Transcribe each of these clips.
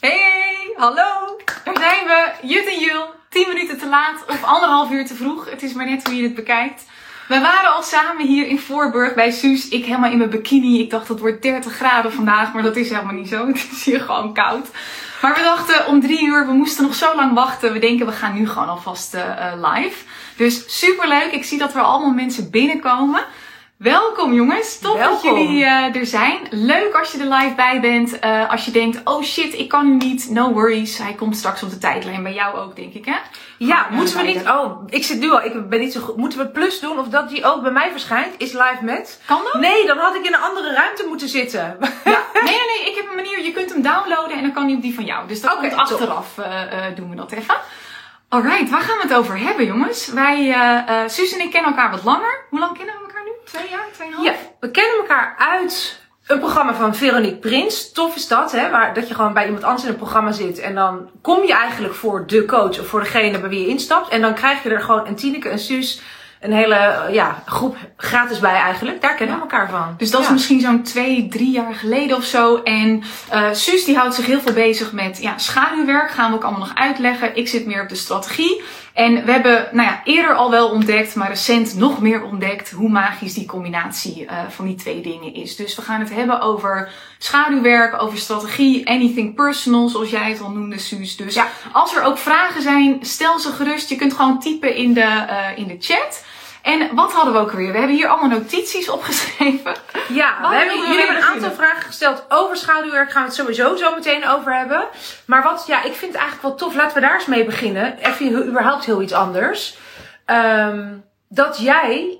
Hey, hallo! Daar zijn we, Jut en Jul. 10 minuten te laat of anderhalf uur te vroeg. Het is maar net hoe je het bekijkt. We waren al samen hier in Voorburg bij Suus. Ik helemaal in mijn bikini. Ik dacht het wordt 30 graden vandaag, maar dat is helemaal niet zo. Het is hier gewoon koud. Maar we dachten om drie uur, we moesten nog zo lang wachten. We denken we gaan nu gewoon alvast uh, live. Dus super leuk. Ik zie dat er allemaal mensen binnenkomen. Welkom jongens, tof dat jullie uh, er zijn. Leuk als je er live bij bent. Uh, als je denkt, oh shit, ik kan nu niet. No worries, hij komt straks op de tijdlijn. Bij jou ook, denk ik, hè? Ja, moeten we niet... Oh, ik zit nu al, ik ben niet zo goed. Moeten we plus doen of dat die ook bij mij verschijnt? Is live met? Kan dat? Nee, dan had ik in een andere ruimte moeten zitten. Ja. Nee, nee, nee, ik heb een manier. Je kunt hem downloaden en dan kan hij op die van jou. Dus dat okay, komt achteraf, uh, doen we dat even. Alright, waar gaan we het over hebben, jongens? Wij, Suus en ik kennen elkaar wat langer. Hoe lang kennen we elkaar? Twee jaar, tweeënhalf? Ja, we kennen elkaar uit een programma van Veronique Prins. Tof is dat, hè? Waar, dat je gewoon bij iemand anders in een programma zit. En dan kom je eigenlijk voor de coach of voor degene bij wie je instapt. En dan krijg je er gewoon een Tineke, een Suus, een hele ja, groep gratis bij eigenlijk. Daar kennen we elkaar van. Dus dat is misschien zo'n twee, drie jaar geleden of zo. En uh, Suus die houdt zich heel veel bezig met ja, schaduwwerk. Gaan we ook allemaal nog uitleggen. Ik zit meer op de strategie. En we hebben nou ja, eerder al wel ontdekt, maar recent nog meer ontdekt hoe magisch die combinatie uh, van die twee dingen is. Dus we gaan het hebben over schaduwwerk, over strategie, anything personal, zoals jij het al noemde, Suus. Dus ja. als er ook vragen zijn, stel ze gerust. Je kunt gewoon typen in de, uh, in de chat. En wat hadden we ook weer? We hebben hier allemaal notities opgeschreven. Ja, we hebben, jullie hebben een aantal vragen gesteld over schaduwwerk. Gaan we het sowieso zo meteen over hebben. Maar wat, ja, ik vind het eigenlijk wel tof. Laten we daar eens mee beginnen. Even überhaupt heel iets anders. Um, dat jij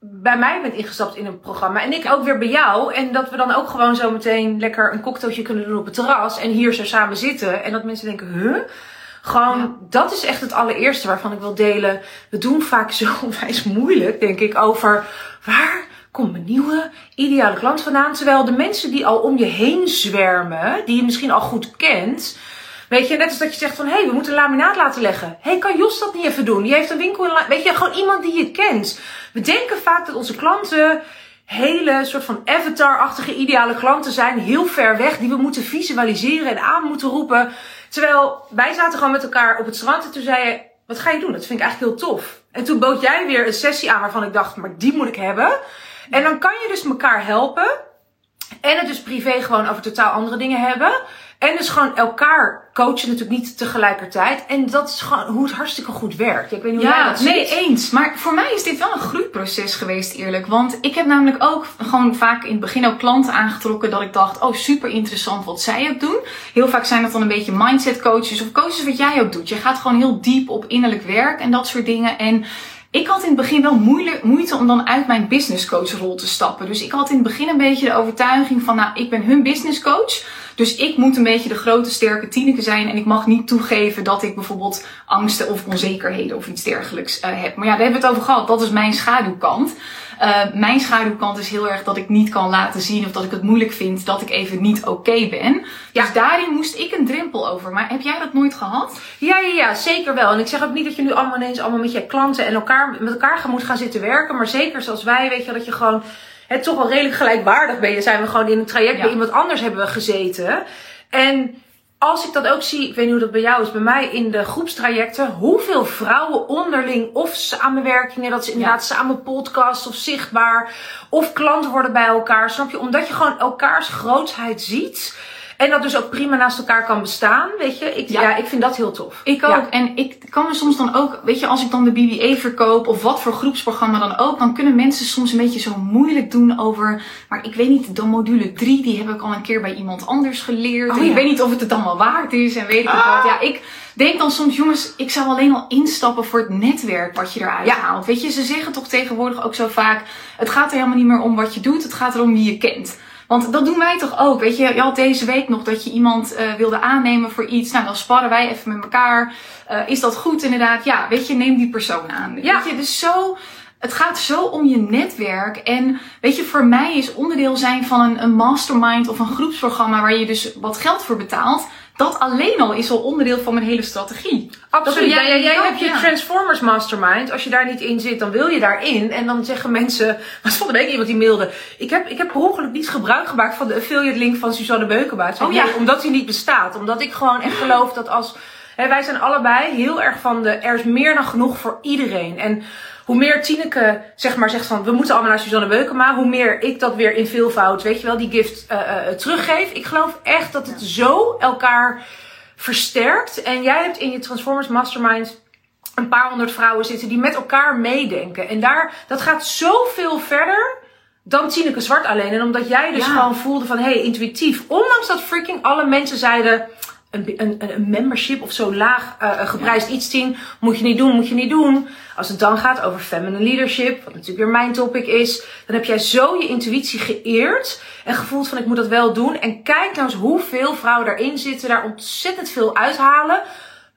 bij mij bent ingestapt in een programma. En ik ook weer bij jou. En dat we dan ook gewoon zo meteen lekker een cocktailtje kunnen doen op het terras. En hier zo samen zitten. En dat mensen denken, huh? Gewoon, ja. dat is echt het allereerste waarvan ik wil delen. We doen vaak zo onwijs moeilijk, denk ik, over waar komt mijn nieuwe ideale klant vandaan. Terwijl de mensen die al om je heen zwermen, die je misschien al goed kent. Weet je, net als dat je zegt van, hé, hey, we moeten laminaat laten leggen. Hé, hey, kan Jos dat niet even doen? Die heeft een winkel in, weet je, gewoon iemand die je kent. We denken vaak dat onze klanten hele soort van avatar-achtige ideale klanten zijn, heel ver weg, die we moeten visualiseren en aan moeten roepen. Terwijl wij zaten gewoon met elkaar op het strand en toen zei je, wat ga je doen? Dat vind ik eigenlijk heel tof. En toen bood jij weer een sessie aan waarvan ik dacht, maar die moet ik hebben. En dan kan je dus elkaar helpen. En het dus privé gewoon over totaal andere dingen hebben. En dus gewoon elkaar coachen natuurlijk niet tegelijkertijd. En dat is gewoon hoe het hartstikke goed werkt. Ik weet niet hoe ja, jij dat nee, eens. Maar voor mij is dit wel een groeiproces geweest, eerlijk. Want ik heb namelijk ook gewoon vaak in het begin ook klanten aangetrokken dat ik dacht, oh super interessant wat zij ook doen. Heel vaak zijn dat dan een beetje mindset coaches of coaches wat jij ook doet. Je gaat gewoon heel diep op innerlijk werk en dat soort dingen. En ik had in het begin wel moeite om dan uit mijn business coach rol te stappen. Dus ik had in het begin een beetje de overtuiging van, nou, ik ben hun business coach. Dus ik moet een beetje de grote sterke Tineke zijn en ik mag niet toegeven dat ik bijvoorbeeld angsten of onzekerheden of iets dergelijks uh, heb. Maar ja, daar hebben we het over gehad. Dat is mijn schaduwkant. Uh, mijn schaduwkant is heel erg dat ik niet kan laten zien of dat ik het moeilijk vind dat ik even niet oké okay ben. Ja. Dus daarin moest ik een drempel over. Maar heb jij dat nooit gehad? Ja, ja, ja, zeker wel. En ik zeg ook niet dat je nu allemaal ineens allemaal met je klanten en elkaar, met elkaar moet gaan zitten werken. Maar zeker zoals wij, weet je, dat je gewoon het toch wel redelijk gelijkwaardig ben. Zijn we gewoon in een traject ja. bij iemand anders hebben we gezeten. En als ik dat ook zie, ik weet niet hoe dat bij jou is, bij mij in de groepstrajecten, hoeveel vrouwen onderling of samenwerkingen, dat ze inderdaad ja. samen podcast of zichtbaar of klanten worden bij elkaar, snap je? Omdat je gewoon elkaars grootheid ziet. En dat dus ook prima naast elkaar kan bestaan, weet je. Ik, ja. ja ik vind dat heel tof. Ik ook. Ja. En ik kan me soms dan ook, weet je, als ik dan de BBA verkoop of wat voor groepsprogramma dan ook, dan kunnen mensen soms een beetje zo moeilijk doen over, maar ik weet niet, de module 3, die heb ik al een keer bij iemand anders geleerd. Oh, ja. ik weet niet of het het dan wel waard is en weet ik ah. wat. Ja, ik denk dan soms, jongens, ik zou alleen al instappen voor het netwerk wat je eruit haalt. Weet je, ze zeggen toch tegenwoordig ook zo vaak, het gaat er helemaal niet meer om wat je doet, het gaat erom wie je kent. Want dat doen wij toch ook. Weet je, je had deze week nog dat je iemand uh, wilde aannemen voor iets. Nou, dan sparren wij even met elkaar. Uh, is dat goed inderdaad? Ja, weet je, neem die persoon aan. Ja. Weet je, dus zo. Het gaat zo om je netwerk. En weet je, voor mij is onderdeel zijn van een, een mastermind of een groepsprogramma waar je dus wat geld voor betaalt dat alleen al is al onderdeel van mijn hele strategie. Absoluut. jij- jij ook, hebt je ja. Transformers Mastermind. Als je daar niet in zit, dan wil je daarin. En dan zeggen mensen. Was van de week iemand die mailde. Ik heb, ik heb per ongeluk niet gebruik gemaakt van de affiliate link van Suzanne Beukema. Oh, ja. Omdat die niet bestaat. Omdat ik gewoon echt geloof dat als. Hè, wij zijn allebei heel erg van de. Er is meer dan genoeg voor iedereen. En hoe meer Tineke zeg maar zegt van we moeten allemaal naar Suzanne Beukema, hoe meer ik dat weer in veelvoud, weet je wel, die gift eh, eh, teruggeef. Ik geloof echt dat het zo elkaar versterkt. En jij hebt in je Transformers Mastermind een paar honderd vrouwen zitten die met elkaar meedenken. En daar, dat gaat zoveel verder dan Tineke Zwart alleen. En omdat jij dus Ja. gewoon voelde van, hé, hey, intuïtief. Ondanks dat freaking alle mensen zeiden, een, een, een membership of zo laag eh, geprijsd iets zien, moet je niet doen, moet je niet doen. Als het dan gaat over feminine leadership, wat natuurlijk weer mijn topic is, dan heb jij zo je intuïtie geëerd en gevoeld van ik moet dat wel doen. En kijk nou eens hoeveel vrouwen daarin zitten, daar ontzettend veel uithalen.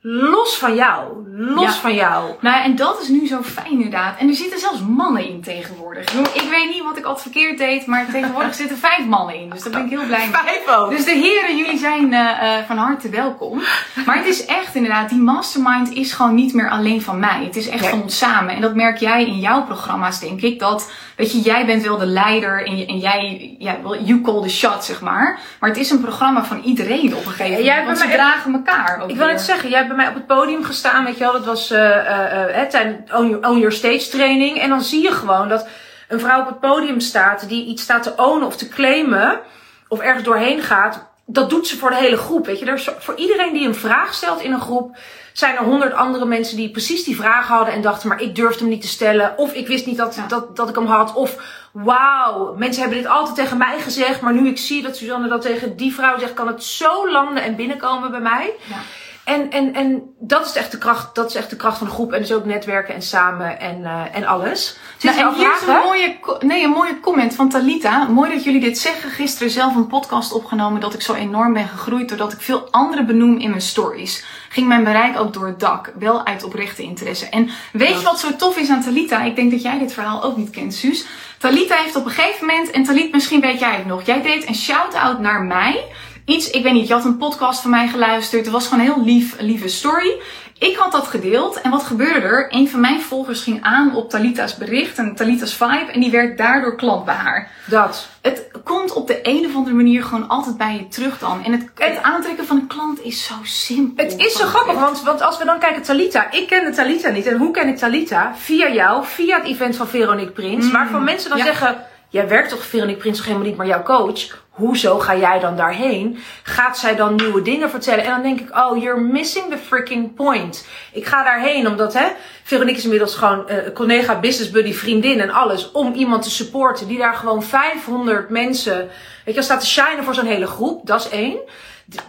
Los van jou. Los Ja. van jou. Nou, en dat is nu zo fijn inderdaad. En er zitten zelfs mannen in tegenwoordig. Ik weet niet wat ik altijd verkeerd deed, maar tegenwoordig zitten vijf mannen in. Dus daar ben ik heel blij mee. Vijf ook. Dus de heren, jullie zijn eh, eh, van harte welkom. Maar het is echt inderdaad, die mastermind is gewoon niet meer alleen van mij. Het is echt Nee. van ons samen. En dat merk jij in jouw programma's, denk ik. Dat, weet je, jij bent wel de leider en, en jij, ja, you call the shot, zeg maar. Maar het is een programma van iedereen op een gegeven moment. jij hebt want ze dragen elkaar ook Ik wil net zeggen, jij bij mij op het podium gestaan, weet je wel. Dat was hè, tijdens Own Your, Own Your Stage training. En dan zie je gewoon dat een vrouw op het podium staat die iets staat te ownen of te claimen. Of ergens doorheen gaat. Dat doet ze voor de hele groep, weet je. Er is, voor iedereen die een vraag stelt in een groep, zijn er honderd andere mensen die precies die vraag hadden en dachten, maar ik durfde hem niet te stellen. Of ik wist niet dat, Ja. dat, dat ik hem had. Of wauw, mensen hebben dit altijd tegen mij gezegd. Maar nu ik zie dat Suzanne dat tegen die vrouw zegt, kan het zo landen en binnenkomen bij mij. Ja. En, en, en dat is echt de kracht, dat is echt de kracht van de groep. En dus ook netwerken en samen en, eh, en alles. Zit Nou, en hier is vragen? een mooie, nee, een mooie comment van Talita. Mooi dat jullie dit zeggen. Gisteren zelf een podcast opgenomen dat ik zo enorm ben gegroeid doordat ik veel anderen benoem in mijn stories. Ging mijn bereik ook door het dak, wel uit oprechte interesse. En weet je Ja. wat zo tof is aan Talita? Ik denk dat jij dit verhaal ook niet kent, Suus. Talita heeft op een gegeven moment, en Talit, misschien weet jij het nog, jij deed een shout-out naar mij. Iets, ik weet niet, je had een podcast van mij geluisterd. Het was gewoon een heel lief, lieve story. Ik had dat gedeeld en wat gebeurde er? Een van mijn volgers ging aan op Talita's bericht en Talita's vibe en die werd daardoor klant bij haar. Dat. Het komt op de een of andere manier gewoon altijd bij je terug dan. En het, het aantrekken van een klant is zo simpel. Het is zo grappig, want, want als we dan kijken Talita. Ik kende Talita niet. En hoe ken ik Talita? Via jou, via het event van Veronique Prins. Mm, Waarvan mensen dan ja. zeggen... Jij werkt toch Veronique Prins helemaal niet, maar jouw coach? Hoezo ga jij dan daarheen? Gaat zij dan nieuwe dingen vertellen? En dan denk ik, oh, you're missing the freaking point. Ik ga daarheen omdat, hè, Veronique is inmiddels gewoon eh collega, business buddy, vriendin en alles. Om iemand te supporten die daar gewoon 500 mensen, weet je, staat te shinen voor zo'n hele groep. Dat is één.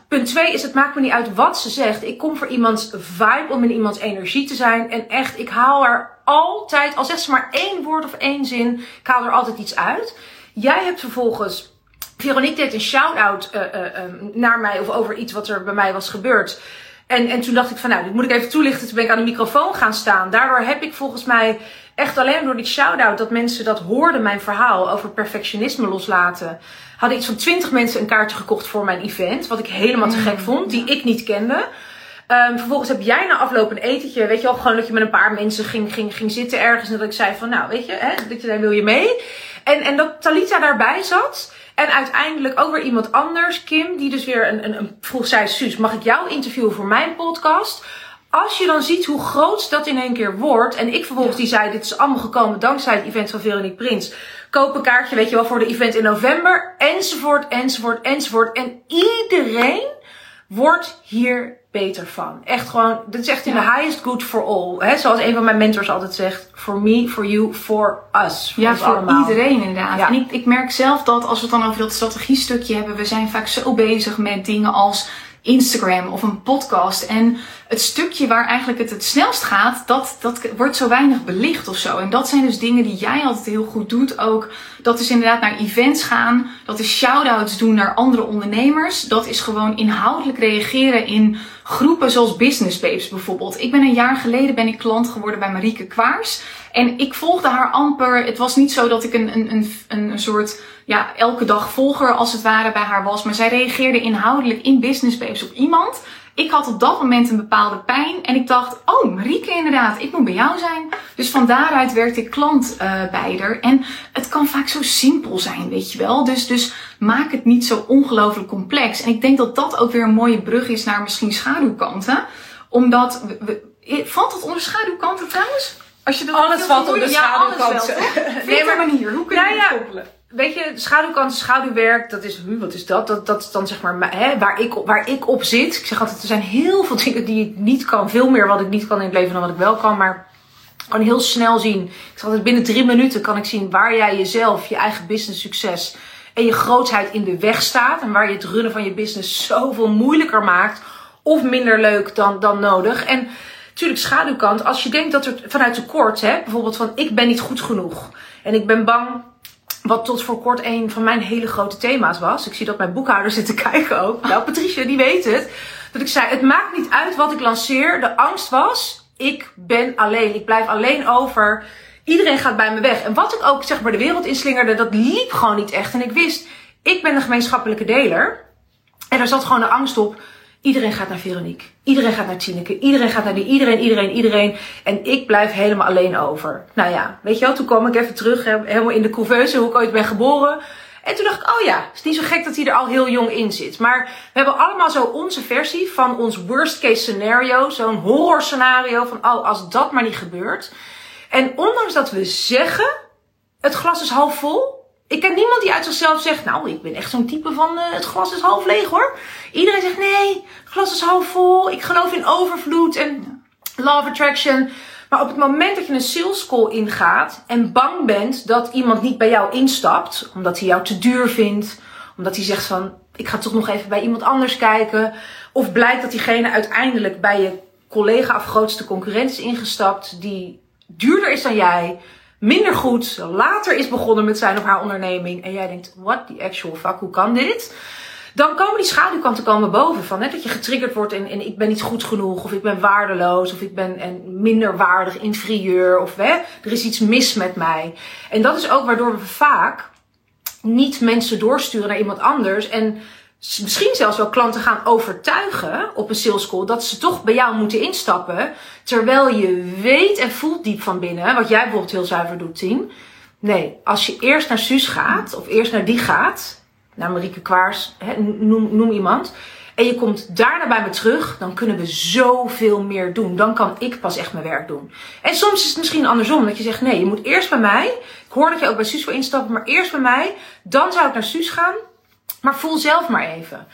Punt twee is, het maakt me niet uit wat ze zegt. Ik kom voor iemands vibe, om in iemands energie te zijn. En echt, ik haal er altijd, al zegt ze maar één woord of één zin, ik haal er altijd iets uit. Jij hebt vervolgens Veronique deed een shout-out eh, eh, eh, naar mij of over iets wat er bij mij was gebeurd. En, en toen dacht ik van nou, dit moet ik even toelichten. Toen ben ik aan de microfoon gaan staan. Daardoor heb ik volgens mij echt alleen door die shout-out dat mensen dat hoorden, mijn verhaal over perfectionisme loslaten. Hadden iets van twintig mensen een kaartje gekocht voor mijn event. Wat ik helemaal te gek vond, die ik niet kende. Ehm, vervolgens heb jij na afloop een etentje, weet je wel, gewoon dat je met een paar mensen ging, ging, ging zitten ergens. En dat ik zei van, nou, weet je, hè, dat je zei, wil je mee? En, en dat Talita daarbij zat. En uiteindelijk ook weer iemand anders, Kim, die dus weer een, een, een vroeg zei, Suus, mag ik jou interviewen voor mijn podcast? Als je dan ziet hoe groot dat in één keer wordt. En ik vervolgens die zei, dit is allemaal gekomen dankzij het event van Veronique Prins. Koop een kaartje, weet je wel, voor de event in november. Enzovoort, enzovoort, enzovoort. En iedereen wordt hier beter van. Echt gewoon, dit is echt in Ja. the highest good for all. Hè? Zoals een van mijn mentors altijd zegt. For me, for you, for us. Voor Ja, voor allemaal. iedereen inderdaad. Ja. En ik, ik merk zelf dat als we het dan over dat strategiestukje hebben, we zijn vaak zo bezig met dingen als Instagram of een podcast. En het stukje waar eigenlijk het het snelst gaat, dat, dat wordt zo weinig belicht of zo. En dat zijn dus dingen die jij altijd heel goed doet. Ook Dat is inderdaad naar events gaan. Dat is shout-outs doen naar andere ondernemers. Dat is gewoon inhoudelijk reageren in groepen zoals Business Babes bijvoorbeeld. Ik ben een jaar geleden ben ik klant geworden bij Marieke Kwaars. En ik volgde haar amper. Het was niet zo dat ik een, een, een, een soort ja, elke dag volger als het ware bij haar was. Maar zij reageerde inhoudelijk in Business Babes op iemand. Ik had op dat moment een bepaalde pijn en ik dacht, oh Marieke inderdaad, ik moet bij jou zijn. Dus van daaruit werd ik klant uh, bij haar. En het kan vaak zo simpel zijn, weet je wel. Dus, dus maak het niet zo ongelooflijk complex. En ik denk dat dat ook weer een mooie brug is naar misschien schaduwkanten. Omdat, we, valt dat onder schaduwkanten trouwens? Als je dat alles valt onder schaduwkanten. Ja, nee, maar manier. Hoe kun je ja, dat koppelen? weet je, schaduwkant, schaduwwerk, dat is, wat is dat? Dat, dat is dan zeg maar hè, waar, ik, waar ik op zit. Ik zeg altijd, er zijn heel veel dingen die ik niet kan. Veel meer wat ik niet kan in het leven dan wat ik wel kan. Maar ik kan heel snel zien. Ik zeg altijd, binnen drie minuten kan ik zien waar jij jezelf, je eigen business succes en je grootheid in de weg staat. En waar je het runnen van je business zoveel moeilijker maakt. Of minder leuk dan, dan nodig. En natuurlijk schaduwkant, als je denkt dat er vanuit tekort, hè, bijvoorbeeld van ik ben niet goed genoeg. En ik ben bang wat tot voor kort een van mijn hele grote thema's was. Ik zie dat mijn boekhouder zit te kijken ook. Nou, Patricia, die weet het. Dat ik zei, het maakt niet uit wat ik lanceer. De angst was, ik ben alleen. Ik blijf alleen over. Iedereen gaat bij me weg. En wat ik ook zeg maar de wereld inslingerde, dat liep gewoon niet echt. En ik wist, ik ben een gemeenschappelijke deler. En er zat gewoon de angst op. Iedereen gaat naar Veronique. Iedereen gaat naar Tineke. Iedereen gaat naar die. Iedereen, iedereen, iedereen. En ik blijf helemaal alleen over. Nou ja, weet je wel, toen kwam ik even terug, helemaal in de couveuse, hoe ik ooit ben geboren. En toen dacht ik, oh ja, het is niet zo gek dat hij er al heel jong in zit. Maar we hebben allemaal zo onze versie van ons worst case scenario. Zo'n horror scenario van, oh, als dat maar niet gebeurt. En ondanks dat we zeggen, het glas is half vol ik ken niemand die uit zichzelf zegt, nou, ik ben echt zo'n type van uh, het glas is half leeg hoor. Iedereen zegt, nee, het glas is half vol. Ik geloof in overvloed en law of attraction. Maar op het moment dat je een sales call ingaat en bang bent dat iemand niet bij jou instapt, omdat hij jou te duur vindt, omdat hij zegt van, ik ga toch nog even bij iemand anders kijken, of blijkt dat diegene uiteindelijk bij je collega of grootste concurrent is ingestapt, die duurder is dan jij, minder goed, later is begonnen met zijn of haar onderneming. En jij denkt, what the actual fuck, hoe kan dit? Dan komen die schaduwkanten komen boven van dat je getriggerd wordt in, in ik ben niet goed genoeg, of ik ben waardeloos, of ik ben en minder waardig, inferieur, of hè, er is iets mis met mij. En dat is ook waardoor we vaak niet mensen doorsturen naar iemand anders en misschien zelfs wel klanten gaan overtuigen op een sales call dat ze toch bij jou moeten instappen. Terwijl je weet en voelt diep van binnen, wat jij bijvoorbeeld heel zuiver doet, Tien. Nee, als je eerst naar Suus gaat, of eerst naar die gaat, naar Marieke Kwaars, noem, noem iemand. En je komt daarna bij me terug, dan kunnen we zoveel meer doen. Dan kan ik pas echt mijn werk doen. En soms is het misschien andersom, dat je zegt: nee, je moet eerst bij mij. Ik hoor dat je ook bij Suus wil instappen, maar eerst bij mij. Dan zou ik naar Suus gaan. Maar voel zelf maar even.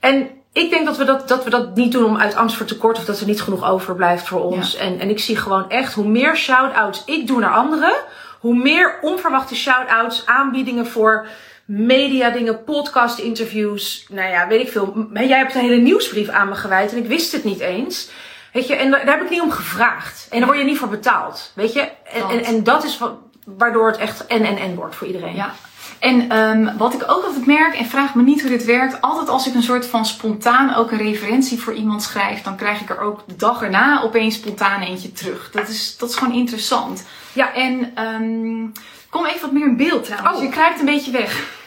En ik denk dat we dat, dat we dat niet doen om uit angst voor tekort of dat er niet genoeg overblijft voor ons. En, en ik zie gewoon echt hoe meer shout-outs ik doe naar anderen, hoe meer onverwachte shout-outs, aanbiedingen voor media dingen, podcast interviews. Nou ja, weet ik veel. Jij hebt een hele nieuwsbrief aan me gewijd en ik wist het niet eens. Weet je, en daar heb ik niet om gevraagd. En daar word je niet voor betaald. Weet je, en, en, en dat is wat, waardoor het echt en en en wordt voor iedereen. Ja, en um, wat ik ook altijd merk, en vraag me niet hoe dit werkt, altijd als ik een soort van spontaan ook een referentie voor iemand schrijf, dan krijg ik er ook de dag erna opeens spontaan eentje terug. Dat is, dat is gewoon interessant. Ja, en um, kom even wat meer in beeld trouwens. Oh. Je krijgt een beetje weg.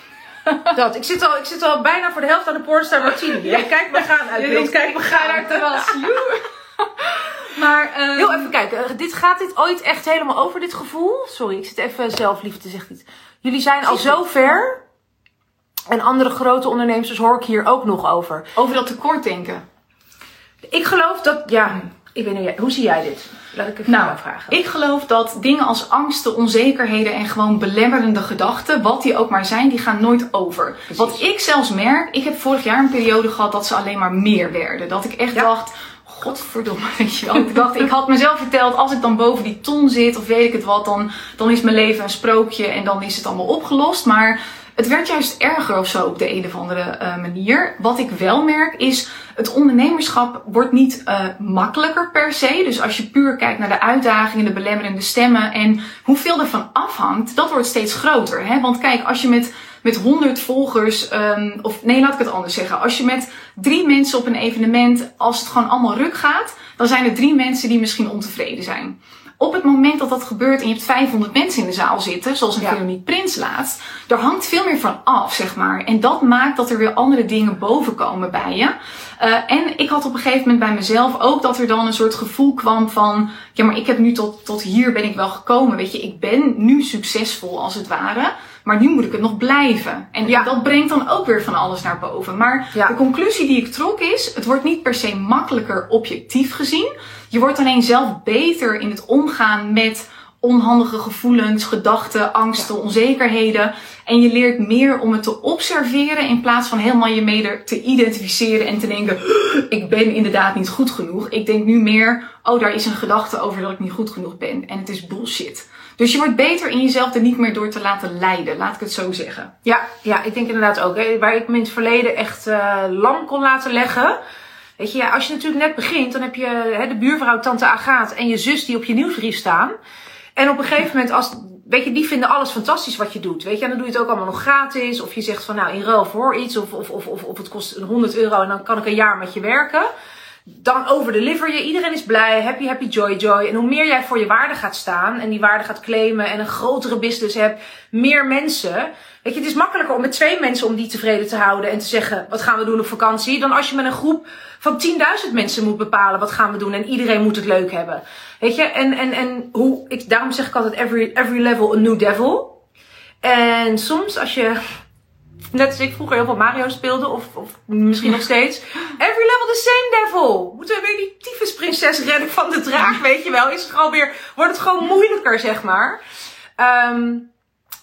Dat, ik zit, al, ik zit al bijna voor de helft aan de Pornstar Martini. Jij kijkt me gaan uit beeld. Kijk, we gaan naar het terras. Maar, um... Heel even kijken. Dit, gaat dit ooit echt helemaal over, dit gevoel? Sorry, ik zit even zelfliefde, zegt iets. Jullie zijn al zo ver. En andere grote ondernemers hoor ik hier ook nog over. Over dat tekort denken. Ik geloof dat, ja, ik weet niet, hoe zie jij dit? Laat ik even nou, vragen. Ik geloof dat dingen als angsten, onzekerheden en gewoon belemmerende gedachten, wat die ook maar zijn, die gaan nooit over. Wat ik zelfs merk, ik heb vorig jaar een periode gehad dat ze alleen maar meer werden. Dat ik echt dacht, godverdomme, weet je wel. Ik dacht, ik had mezelf verteld, als ik dan boven die ton zit of weet ik het wat, dan, dan is mijn leven een sprookje en dan is het allemaal opgelost. Maar het werd juist erger of zo op de een of andere uh, manier. Wat ik wel merk is, het ondernemerschap wordt niet uh, makkelijker per se. Dus als je puur kijkt naar de uitdagingen, de belemmerende stemmen en hoeveel ervan afhangt, dat wordt steeds groter. Hè? Want kijk, als je met met 100 volgers, um, of nee, laat ik het anders zeggen. Als je met drie mensen op een evenement, als het gewoon allemaal ruk gaat, dan zijn er drie mensen die misschien ontevreden zijn. Op het moment dat dat gebeurt en je hebt 500 mensen in de zaal zitten, zoals een ja. Veronique Prins laatst, er hangt veel meer van af, zeg maar. En dat maakt dat er weer andere dingen bovenkomen bij je. Uh, en ik had op een gegeven moment bij mezelf ook dat er dan een soort gevoel kwam van, ja, maar ik heb nu tot, tot hier ben ik wel gekomen. Weet je, ik ben nu succesvol als het ware. Maar nu moet ik het nog blijven. En ja. dat brengt dan ook weer van alles naar boven. Maar ja. de conclusie die ik trok is: het wordt niet per se makkelijker objectief gezien. Je wordt alleen zelf beter in het omgaan met onhandige gevoelens, gedachten, angsten, onzekerheden. En je leert meer om het te observeren in plaats van helemaal je mee te identificeren en te denken, ik ben inderdaad niet goed genoeg. Ik denk nu meer, oh daar is een gedachte over dat ik niet goed genoeg ben. En het is bullshit. Dus je wordt beter in jezelf er niet meer door te laten leiden, laat ik het zo zeggen. Ja, ja ik denk inderdaad ook. Waar ik me in het verleden echt uh, lang kon laten leggen. Weet je, als je natuurlijk net begint, dan heb je hè, de buurvrouw, tante Agaat en je zus die op je nieuwsbrief staan. En op een gegeven moment, als, weet je, die vinden alles fantastisch wat je doet. Weet je, dan doe je het ook allemaal nog gratis. Of je zegt van, nou, in ruil voor iets. Of, of, of, of het kost 100 euro en dan kan ik een jaar met je werken dan overdeliver je. Iedereen is blij, happy, happy, joy, joy. En hoe meer jij voor je waarde gaat staan en die waarde gaat claimen en een grotere business hebt, meer mensen. Weet je, het is makkelijker om met twee mensen om die tevreden te houden en te zeggen, wat gaan we doen op vakantie, dan als je met een groep van 10.000 mensen moet bepalen, wat gaan we doen en iedereen moet het leuk hebben. Weet je, en, en, en hoe, ik, daarom zeg ik altijd, every, every level a new devil. En soms als je Net als ik vroeger heel veel Mario speelde, of, of misschien nog steeds. Every level the same devil. Moeten we weer die tyfusprinses redden van de draak, weet je wel? Is het gewoon weer, wordt het gewoon moeilijker, zeg maar. Um,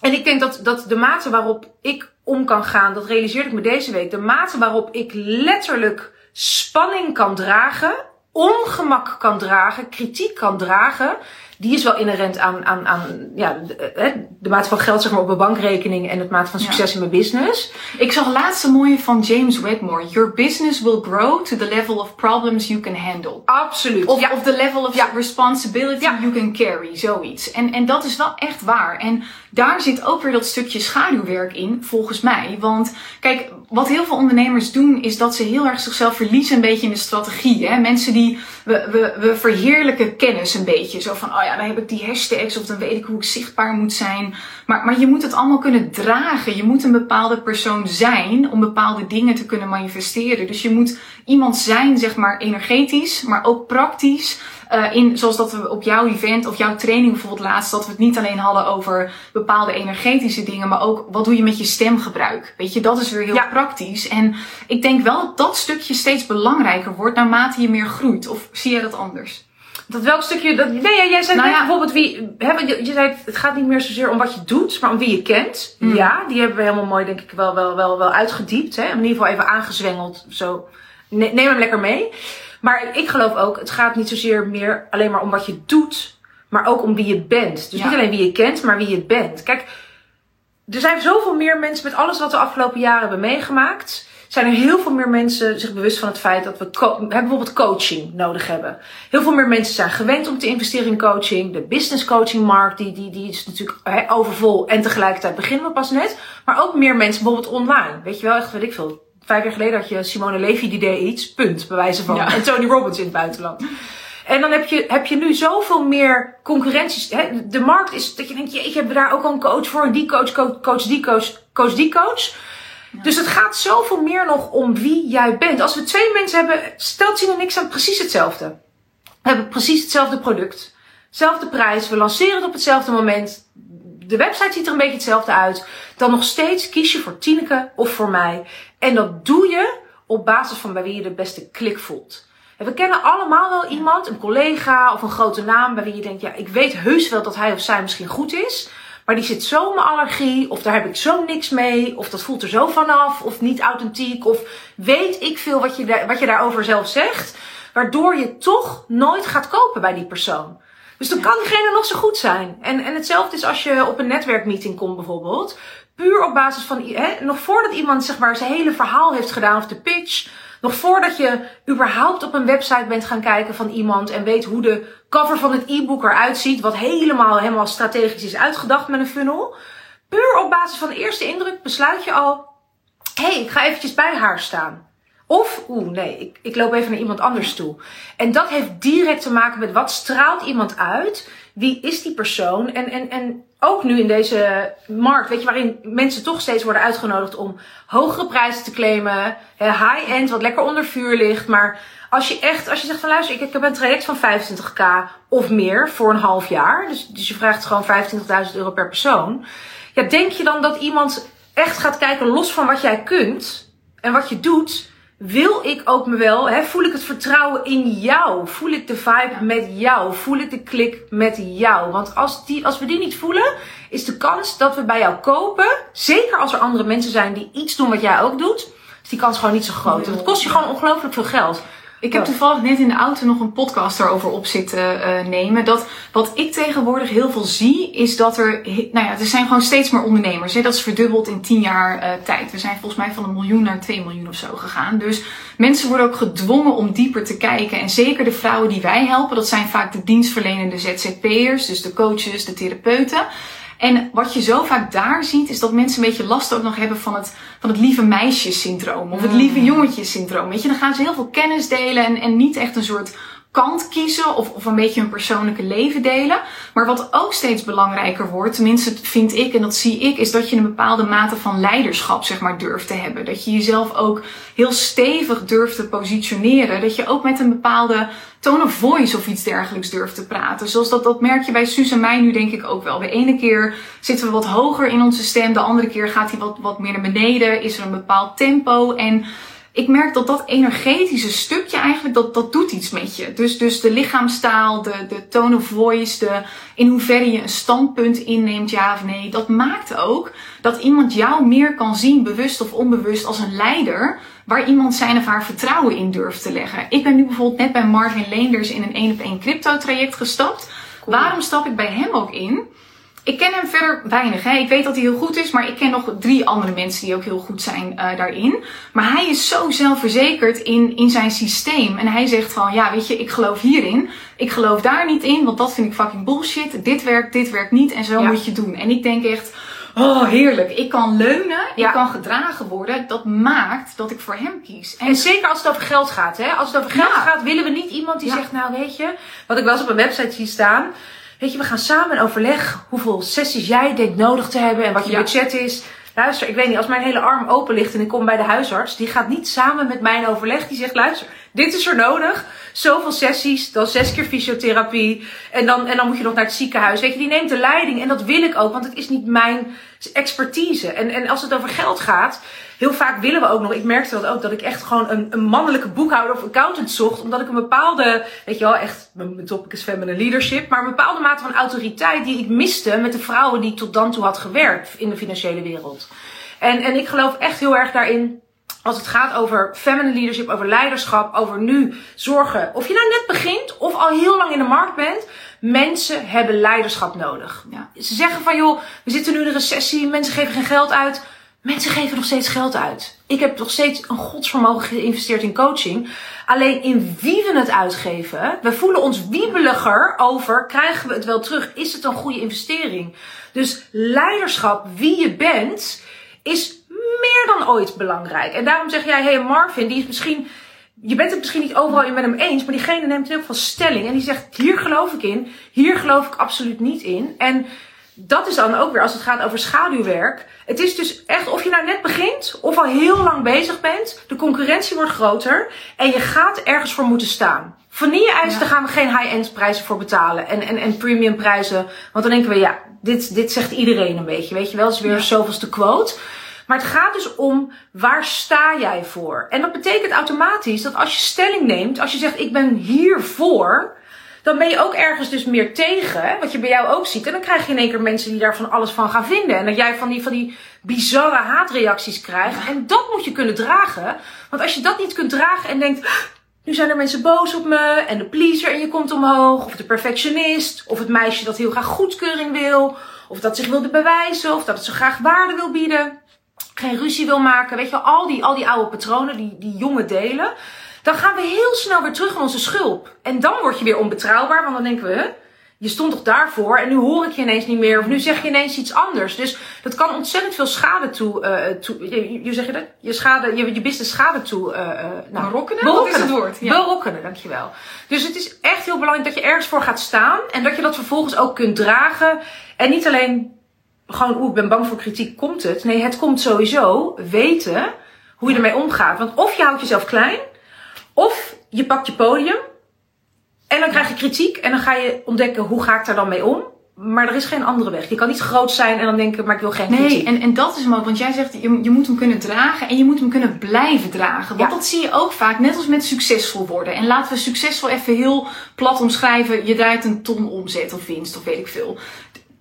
en ik denk dat, dat de mate waarop ik om kan gaan, dat realiseerde ik me deze week. De mate waarop ik letterlijk spanning kan dragen, ongemak kan dragen, kritiek kan dragen die is wel inherent aan, aan, aan ja, de, de mate van geld zeg maar, op mijn bankrekening en het mate van succes in mijn business. Ik zag laatst een mooie van James Wedmore. Your business will grow to the level of problems you can handle. Absoluut. Of, ja. of the level of responsibility you can carry. Zoiets. En, en dat is wel echt waar. En daar zit ook weer dat stukje schaduwwerk in, volgens mij. Want kijk, wat heel veel ondernemers doen, is dat ze heel erg zichzelf verliezen een beetje in de strategie. Hè? Mensen die, we, we, we verheerlijken kennis een beetje. Zo van, oh ja, dan heb ik die hashtags of dan weet ik hoe ik zichtbaar moet zijn. Maar, maar je moet het allemaal kunnen dragen. Je moet een bepaalde persoon zijn om bepaalde dingen te kunnen manifesteren. Dus je moet iemand zijn, zeg maar, energetisch, maar ook praktisch. Uh, in, zoals dat we op jouw event of jouw training bijvoorbeeld laatst, dat we het niet alleen hadden over bepaalde energetische dingen, maar ook wat doe je met je stemgebruik. Weet je, dat is weer heel ja. praktisch. En ik denk wel dat dat stukje steeds belangrijker wordt naarmate je meer groeit. Of zie jij dat anders? Dat welk stukje, dat, nee, jij zei nou ja. bijvoorbeeld wie, hè, je, je zei het gaat niet meer zozeer om wat je doet, maar om wie je kent. Mm. Ja, die hebben we helemaal mooi denk ik wel, wel, wel, wel uitgediept. Hè? In ieder geval even aangezwengeld. Zo, neem hem lekker mee. Maar ik geloof ook, het gaat niet zozeer meer alleen maar om wat je doet, maar ook om wie je bent. Dus niet alleen wie je kent, maar wie je bent. Kijk, er zijn zoveel meer mensen met alles wat we de afgelopen jaren hebben meegemaakt. Zijn er heel veel meer mensen zich bewust van het feit dat we bijvoorbeeld coaching nodig hebben. Heel veel meer mensen zijn gewend om te investeren in coaching. De business coaching markt die, die, die is natuurlijk he, overvol en tegelijkertijd beginnen we pas net. Maar ook meer mensen bijvoorbeeld online. Weet je wel, echt weet ik veel vijf jaar geleden had je Simone Levy die deed iets, punt, bij wijze van. En Tony Robbins in het buitenland. En dan heb je, heb je nu zoveel meer concurrenties. Hè? De markt is dat je denkt, jeetje, hebben we daar ook al een coach voor? Die coach, coach, coach die coach, coach die coach. Dus het gaat zoveel meer nog om wie jij bent. Als we twee mensen hebben, stelt zien en niks aan precies hetzelfde. We hebben precies hetzelfde product. Zelfde prijs. We lanceren het op hetzelfde moment de website ziet er een beetje hetzelfde uit. Dan nog steeds kies je voor Tineke of voor mij. En dat doe je op basis van bij wie je de beste klik voelt. En we kennen allemaal wel iemand, een collega of een grote naam, bij wie je denkt, ja, ik weet heus wel dat hij of zij misschien goed is. Maar die zit zo mijn allergie, of daar heb ik zo niks mee, of dat voelt er zo vanaf, of niet authentiek, of weet ik veel wat je, wat je daarover zelf zegt. Waardoor je toch nooit gaat kopen bij die persoon. Dus dan kan diegene nog zo goed zijn. En, en hetzelfde is als je op een netwerkmeeting komt bijvoorbeeld. puur op basis van, hè, nog voordat iemand zeg maar zijn hele verhaal heeft gedaan of de pitch, nog voordat je überhaupt op een website bent gaan kijken van iemand en weet hoe de cover van het e-book eruit ziet, wat helemaal, helemaal strategisch is uitgedacht met een funnel. Puur op basis van de eerste indruk besluit je al, hé, hey, ik ga eventjes bij haar staan. Of, oeh, nee, ik, ik loop even naar iemand anders toe. En dat heeft direct te maken met wat straalt iemand uit? Wie is die persoon? En, en, en ook nu in deze markt, weet je, waarin mensen toch steeds worden uitgenodigd om hogere prijzen te claimen, high-end, wat lekker onder vuur ligt. Maar als je echt, als je zegt van luister, ik, ik heb een traject van 25k of meer voor een half jaar, dus, dus je vraagt gewoon 25.000 euro per persoon. Ja, denk je dan dat iemand echt gaat kijken los van wat jij kunt en wat je doet? Wil ik ook me wel, hè, voel ik het vertrouwen in jou? Voel ik de vibe met jou? Voel ik de klik met jou? Want als, die, als we die niet voelen, is de kans dat we bij jou kopen, zeker als er andere mensen zijn die iets doen wat jij ook doet, is die kans gewoon niet zo groot. Want het kost je gewoon ongelooflijk veel geld. Ik heb toevallig net in de auto nog een podcast erover op zitten uh, nemen. Dat wat ik tegenwoordig heel veel zie, is dat er, nou ja, er zijn gewoon steeds meer ondernemers. Hè? Dat is verdubbeld in 10 jaar uh, tijd. We zijn volgens mij van een miljoen naar 2 miljoen of zo gegaan. Dus mensen worden ook gedwongen om dieper te kijken. En zeker de vrouwen die wij helpen, dat zijn vaak de dienstverlenende ZZP'ers, dus de coaches, de therapeuten. En wat je zo vaak daar ziet, is dat mensen een beetje last ook nog hebben van het, van het lieve meisjessyndroom. Of het lieve mm. jongetjessyndroom. Weet je, dan gaan ze heel veel kennis delen en, en niet echt een soort kant kiezen of, of een beetje hun persoonlijke leven delen. Maar wat ook steeds belangrijker wordt, tenminste vind ik en dat zie ik, is dat je een bepaalde mate van leiderschap zeg maar durft te hebben. Dat je jezelf ook heel stevig durft te positioneren. Dat je ook met een bepaalde tone of voice of iets dergelijks durft te praten. Zoals dat, dat merk je bij Suus en mij nu denk ik ook wel. De ene keer zitten we wat hoger in onze stem, de andere keer gaat hij wat, wat meer naar beneden, is er een bepaald tempo en ik merk dat dat energetische stukje eigenlijk, dat, dat doet iets met je. Dus, dus de lichaamstaal, de, de tone of voice, de, in hoeverre je een standpunt inneemt, ja of nee. Dat maakt ook dat iemand jou meer kan zien, bewust of onbewust, als een leider. Waar iemand zijn of haar vertrouwen in durft te leggen. Ik ben nu bijvoorbeeld net bij Marvin Leenders in een 1 op 1 crypto traject gestapt. Waarom stap ik bij hem ook in? Ik ken hem verder weinig. Hè. Ik weet dat hij heel goed is, maar ik ken nog drie andere mensen die ook heel goed zijn uh, daarin. Maar hij is zo zelfverzekerd in, in zijn systeem. En hij zegt van, ja, weet je, ik geloof hierin. Ik geloof daar niet in, want dat vind ik fucking bullshit. Dit werkt, dit werkt niet en zo moet je doen. En ik denk echt, oh heerlijk. Ik kan leunen, ja. ik kan gedragen worden. Dat maakt dat ik voor hem kies. En, zeker als het over geld gaat. Hè? Als het over geld gaat, willen we niet iemand die zegt, nou weet je, wat ik wel eens op een website zie staan weet je, we gaan samen in overleg hoeveel sessies jij denkt nodig te hebben en wat je budget is. Luister, ik weet niet, als mijn hele arm open ligt en ik kom bij de huisarts, die gaat niet samen met mij in overleg. Die zegt, luister, dit is er nodig. Zoveel sessies, dan zes keer fysiotherapie. En dan, en dan moet je nog naar het ziekenhuis. Weet je, die neemt de leiding. En dat wil ik ook, want het is niet mijn expertise. En, en als het over geld gaat, heel vaak willen we ook nog. Ik merkte dat ook, dat ik echt gewoon een, een mannelijke boekhouder of accountant zocht. Omdat ik een bepaalde, weet je wel, echt, mijn topic is feminine leadership. Maar een bepaalde mate van autoriteit die ik miste met de vrouwen die tot dan toe had gewerkt in de financiële wereld. En, en ik geloof echt heel erg daarin als het gaat over feminine leadership, over leiderschap, over nu zorgen. Of je nou net begint of al heel lang in de markt bent. Mensen hebben leiderschap nodig. Ja. Ze zeggen van joh, we zitten nu in een recessie, mensen geven geen geld uit. Mensen geven nog steeds geld uit. Ik heb nog steeds een godsvermogen geïnvesteerd in coaching. Alleen in wie we het uitgeven, we voelen ons wiebeliger over, krijgen we het wel terug? Is het een goede investering? Dus leiderschap, wie je bent, is meer dan ooit belangrijk. En daarom zeg jij, hey Marvin, die is misschien, je bent het misschien niet overal in met hem eens, maar diegene neemt heel veel stelling en die zegt, hier geloof ik in, hier geloof ik absoluut niet in. En dat is dan ook weer als het gaat over schaduwwerk. Het is dus echt of je nou net begint of al heel lang bezig bent. De concurrentie wordt groter en je gaat ergens voor moeten staan. Vanille-ijs, ja. daar gaan we geen high-end prijzen voor betalen. En, en, en premium prijzen. Want dan denken we, ja, dit, dit zegt iedereen een beetje. Weet je wel, het is weer ja. zoveelste quote. Maar het gaat dus om waar sta jij voor? En dat betekent automatisch dat als je stelling neemt, als je zegt ik ben hiervoor, dan ben je ook ergens dus meer tegen, wat je bij jou ook ziet. En dan krijg je in één keer mensen die daar van alles van gaan vinden. En dat jij van die, van die bizarre haatreacties krijgt. En dat moet je kunnen dragen. Want als je dat niet kunt dragen en denkt, nu zijn er mensen boos op me en de pleaser in je komt omhoog, of de perfectionist, of het meisje dat heel graag goedkeuring wil, Of dat zich wilde bewijzen. Of dat het zo graag waarde wil bieden. Geen ruzie wil maken. Weet je, al die, al die oude patronen, die, die jonge delen. Dan gaan we heel snel weer terug in onze schulp. En dan word je weer onbetrouwbaar. Want dan denken we, je stond toch daarvoor en nu hoor ik je ineens niet meer. Of nu zeg je ineens iets anders. Dus dat kan ontzettend veel schade toe. Uh, toe je, je, zeg je dat? Je, schade, je, je business schade toe. Uh, nou, berokkenen? Berokkenen. is het woord? Ja. Berokkenen, dankjewel. Dus het is echt heel belangrijk dat je ergens voor gaat staan. En dat je dat vervolgens ook kunt dragen. En niet alleen gewoon, oeh, ik ben bang voor kritiek, komt het? Nee, het komt sowieso weten hoe je ermee omgaat. Want of je houdt jezelf klein, of je pakt je podium en dan krijg je kritiek en dan ga je ontdekken hoe ga ik daar dan mee om. Maar er is geen andere weg. Je kan niet groot zijn en dan denken, maar ik wil geen nee, kritiek. En, en dat is mooi, want jij zegt, je, je moet hem kunnen dragen en je moet hem kunnen blijven dragen. Want dat zie je ook vaak, net als met succesvol worden. En laten we succesvol even heel plat omschrijven. Je draait een ton omzet of winst of weet ik veel.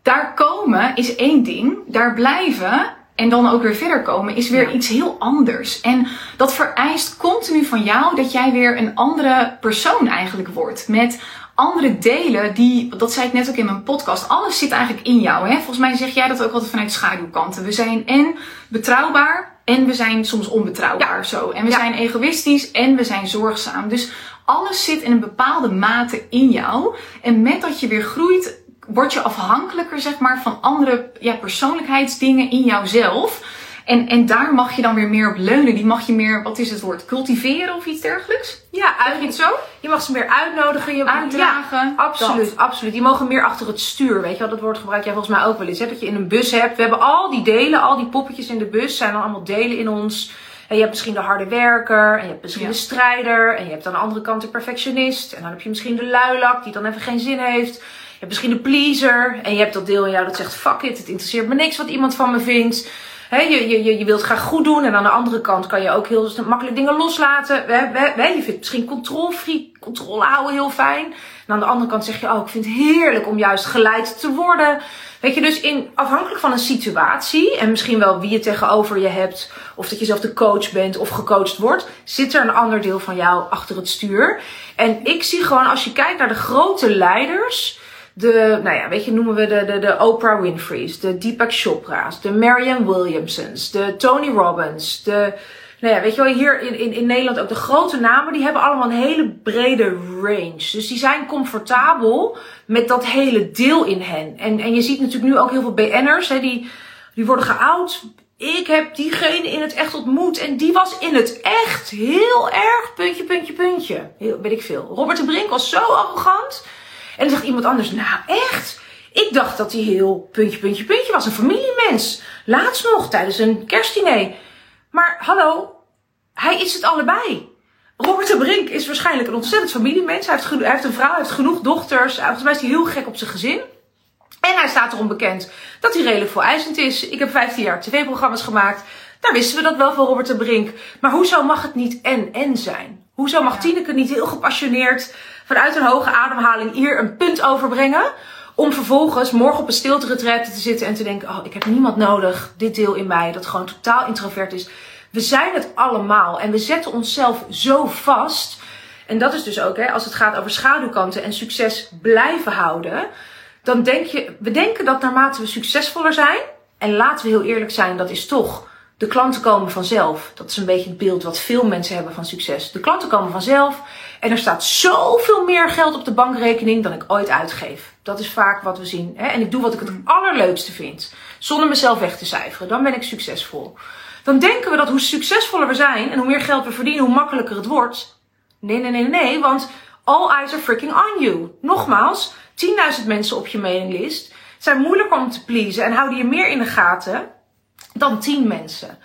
Daar komen is één ding. Daar blijven en dan ook weer verder komen, is weer iets heel anders. En dat vereist continu van jou dat jij weer een andere persoon eigenlijk wordt. Met andere delen die, dat zei ik net ook in mijn podcast, alles zit eigenlijk in jou. Hè? Volgens mij zeg jij dat ook altijd vanuit schaduwkanten. We zijn en betrouwbaar en we zijn soms onbetrouwbaar zo. En we zijn egoïstisch en we zijn zorgzaam. Dus alles zit in een bepaalde mate in jou. En met dat je weer groeit, word je afhankelijker, zeg maar, van andere ja, persoonlijkheidsdingen in jouzelf. En, en daar mag je dan weer meer op leunen. Die mag je meer, wat is het woord, cultiveren of iets dergelijks? Ja, uit, zo? Je mag ze meer uitnodigen. Je Uitdragen. Ja, absoluut, absoluut. Die mogen meer achter het stuur. Weet je wel, dat woord gebruik jij volgens mij ook wel eens. Hè? Dat je in een bus hebt. We hebben al die delen, al die poppetjes in de bus. Zijn dan allemaal delen in ons. En je hebt misschien de harde werker. En je hebt misschien de strijder. En je hebt aan de andere kant de perfectionist. En dan heb je misschien de luilak die dan even geen zin heeft hebt misschien een pleaser. En je hebt dat deel in jou dat zegt: fuck it, het interesseert me niks wat iemand van me vindt. He, je, je, je wilt graag goed doen. En aan de andere kant kan je ook heel makkelijk dingen loslaten. We, we, we, je vindt misschien controlfree, controle houden heel fijn. En aan de andere kant zeg je: Oh, ik vind het heerlijk om juist geleid te worden. Weet je, dus in, afhankelijk van een situatie. En misschien wel wie je tegenover je hebt. Of dat je zelf de coach bent of gecoacht wordt. Zit er een ander deel van jou achter het stuur. En ik zie gewoon als je kijkt naar de grote leiders de, nou ja, weet je, noemen we de, de, de Oprah Winfrey's, de Deepak Chopra's, de Marianne Williamsons, de Tony Robbins, de, nou ja, weet je wel, hier in, in, in Nederland ook de grote namen, die hebben allemaal een hele brede range. Dus die zijn comfortabel met dat hele deel in hen. En, en je ziet natuurlijk nu ook heel veel BN'ers, hè, die, die worden geout. Ik heb diegene in het echt ontmoet en die was in het echt heel erg puntje, puntje, puntje. Heel, weet ik veel. Robert de Brink was zo arrogant. En dan zegt iemand anders, nou echt? Ik dacht dat hij heel puntje, puntje, puntje was. Een familiemens. Laatst nog, tijdens een kerstdiner. Maar hallo, hij is het allebei. Robert de Brink is waarschijnlijk een ontzettend familiemens. Hij heeft, hij heeft een vrouw, hij heeft genoeg dochters. Volgens mij is hij heel gek op zijn gezin. En hij staat erom bekend dat hij redelijk vooreisend is. Ik heb 15 jaar tv-programma's gemaakt. Daar wisten we dat wel van Robert de Brink. Maar hoezo mag het niet en-en zijn? Hoezo mag Tineke niet heel gepassioneerd vanuit een hoge ademhaling hier een punt overbrengen? Om vervolgens morgen op een stilte te zitten en te denken: Oh, ik heb niemand nodig, dit deel in mij, dat gewoon totaal introvert is. We zijn het allemaal en we zetten onszelf zo vast. En dat is dus ook, hè, als het gaat over schaduwkanten en succes blijven houden. Dan denk je, we denken dat naarmate we succesvoller zijn, en laten we heel eerlijk zijn, dat is toch de klanten komen vanzelf. Dat is een beetje het beeld wat veel mensen hebben van succes. De klanten komen vanzelf en er staat zoveel meer geld op de bankrekening dan ik ooit uitgeef. Dat is vaak wat we zien. Hè? En ik doe wat ik het allerleukste vind, zonder mezelf weg te cijferen. Dan ben ik succesvol. Dan denken we dat hoe succesvoller we zijn en hoe meer geld we verdienen, hoe makkelijker het wordt. Nee, nee, nee, nee, want all eyes are freaking on you. Nogmaals, 10.000 mensen op je mailinglist zijn moeilijker om te pleasen en houden je meer in de gaten dan 10 mensen.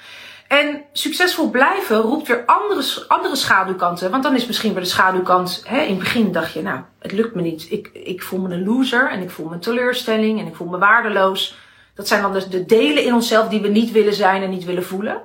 En succesvol blijven roept weer andere, andere schaduwkanten. Want dan is misschien weer de schaduwkant. Hè, in het begin dacht je, nou, het lukt me niet. Ik, ik voel me een loser en ik voel me teleurstelling en ik voel me waardeloos. Dat zijn dan dus de delen in onszelf die we niet willen zijn en niet willen voelen.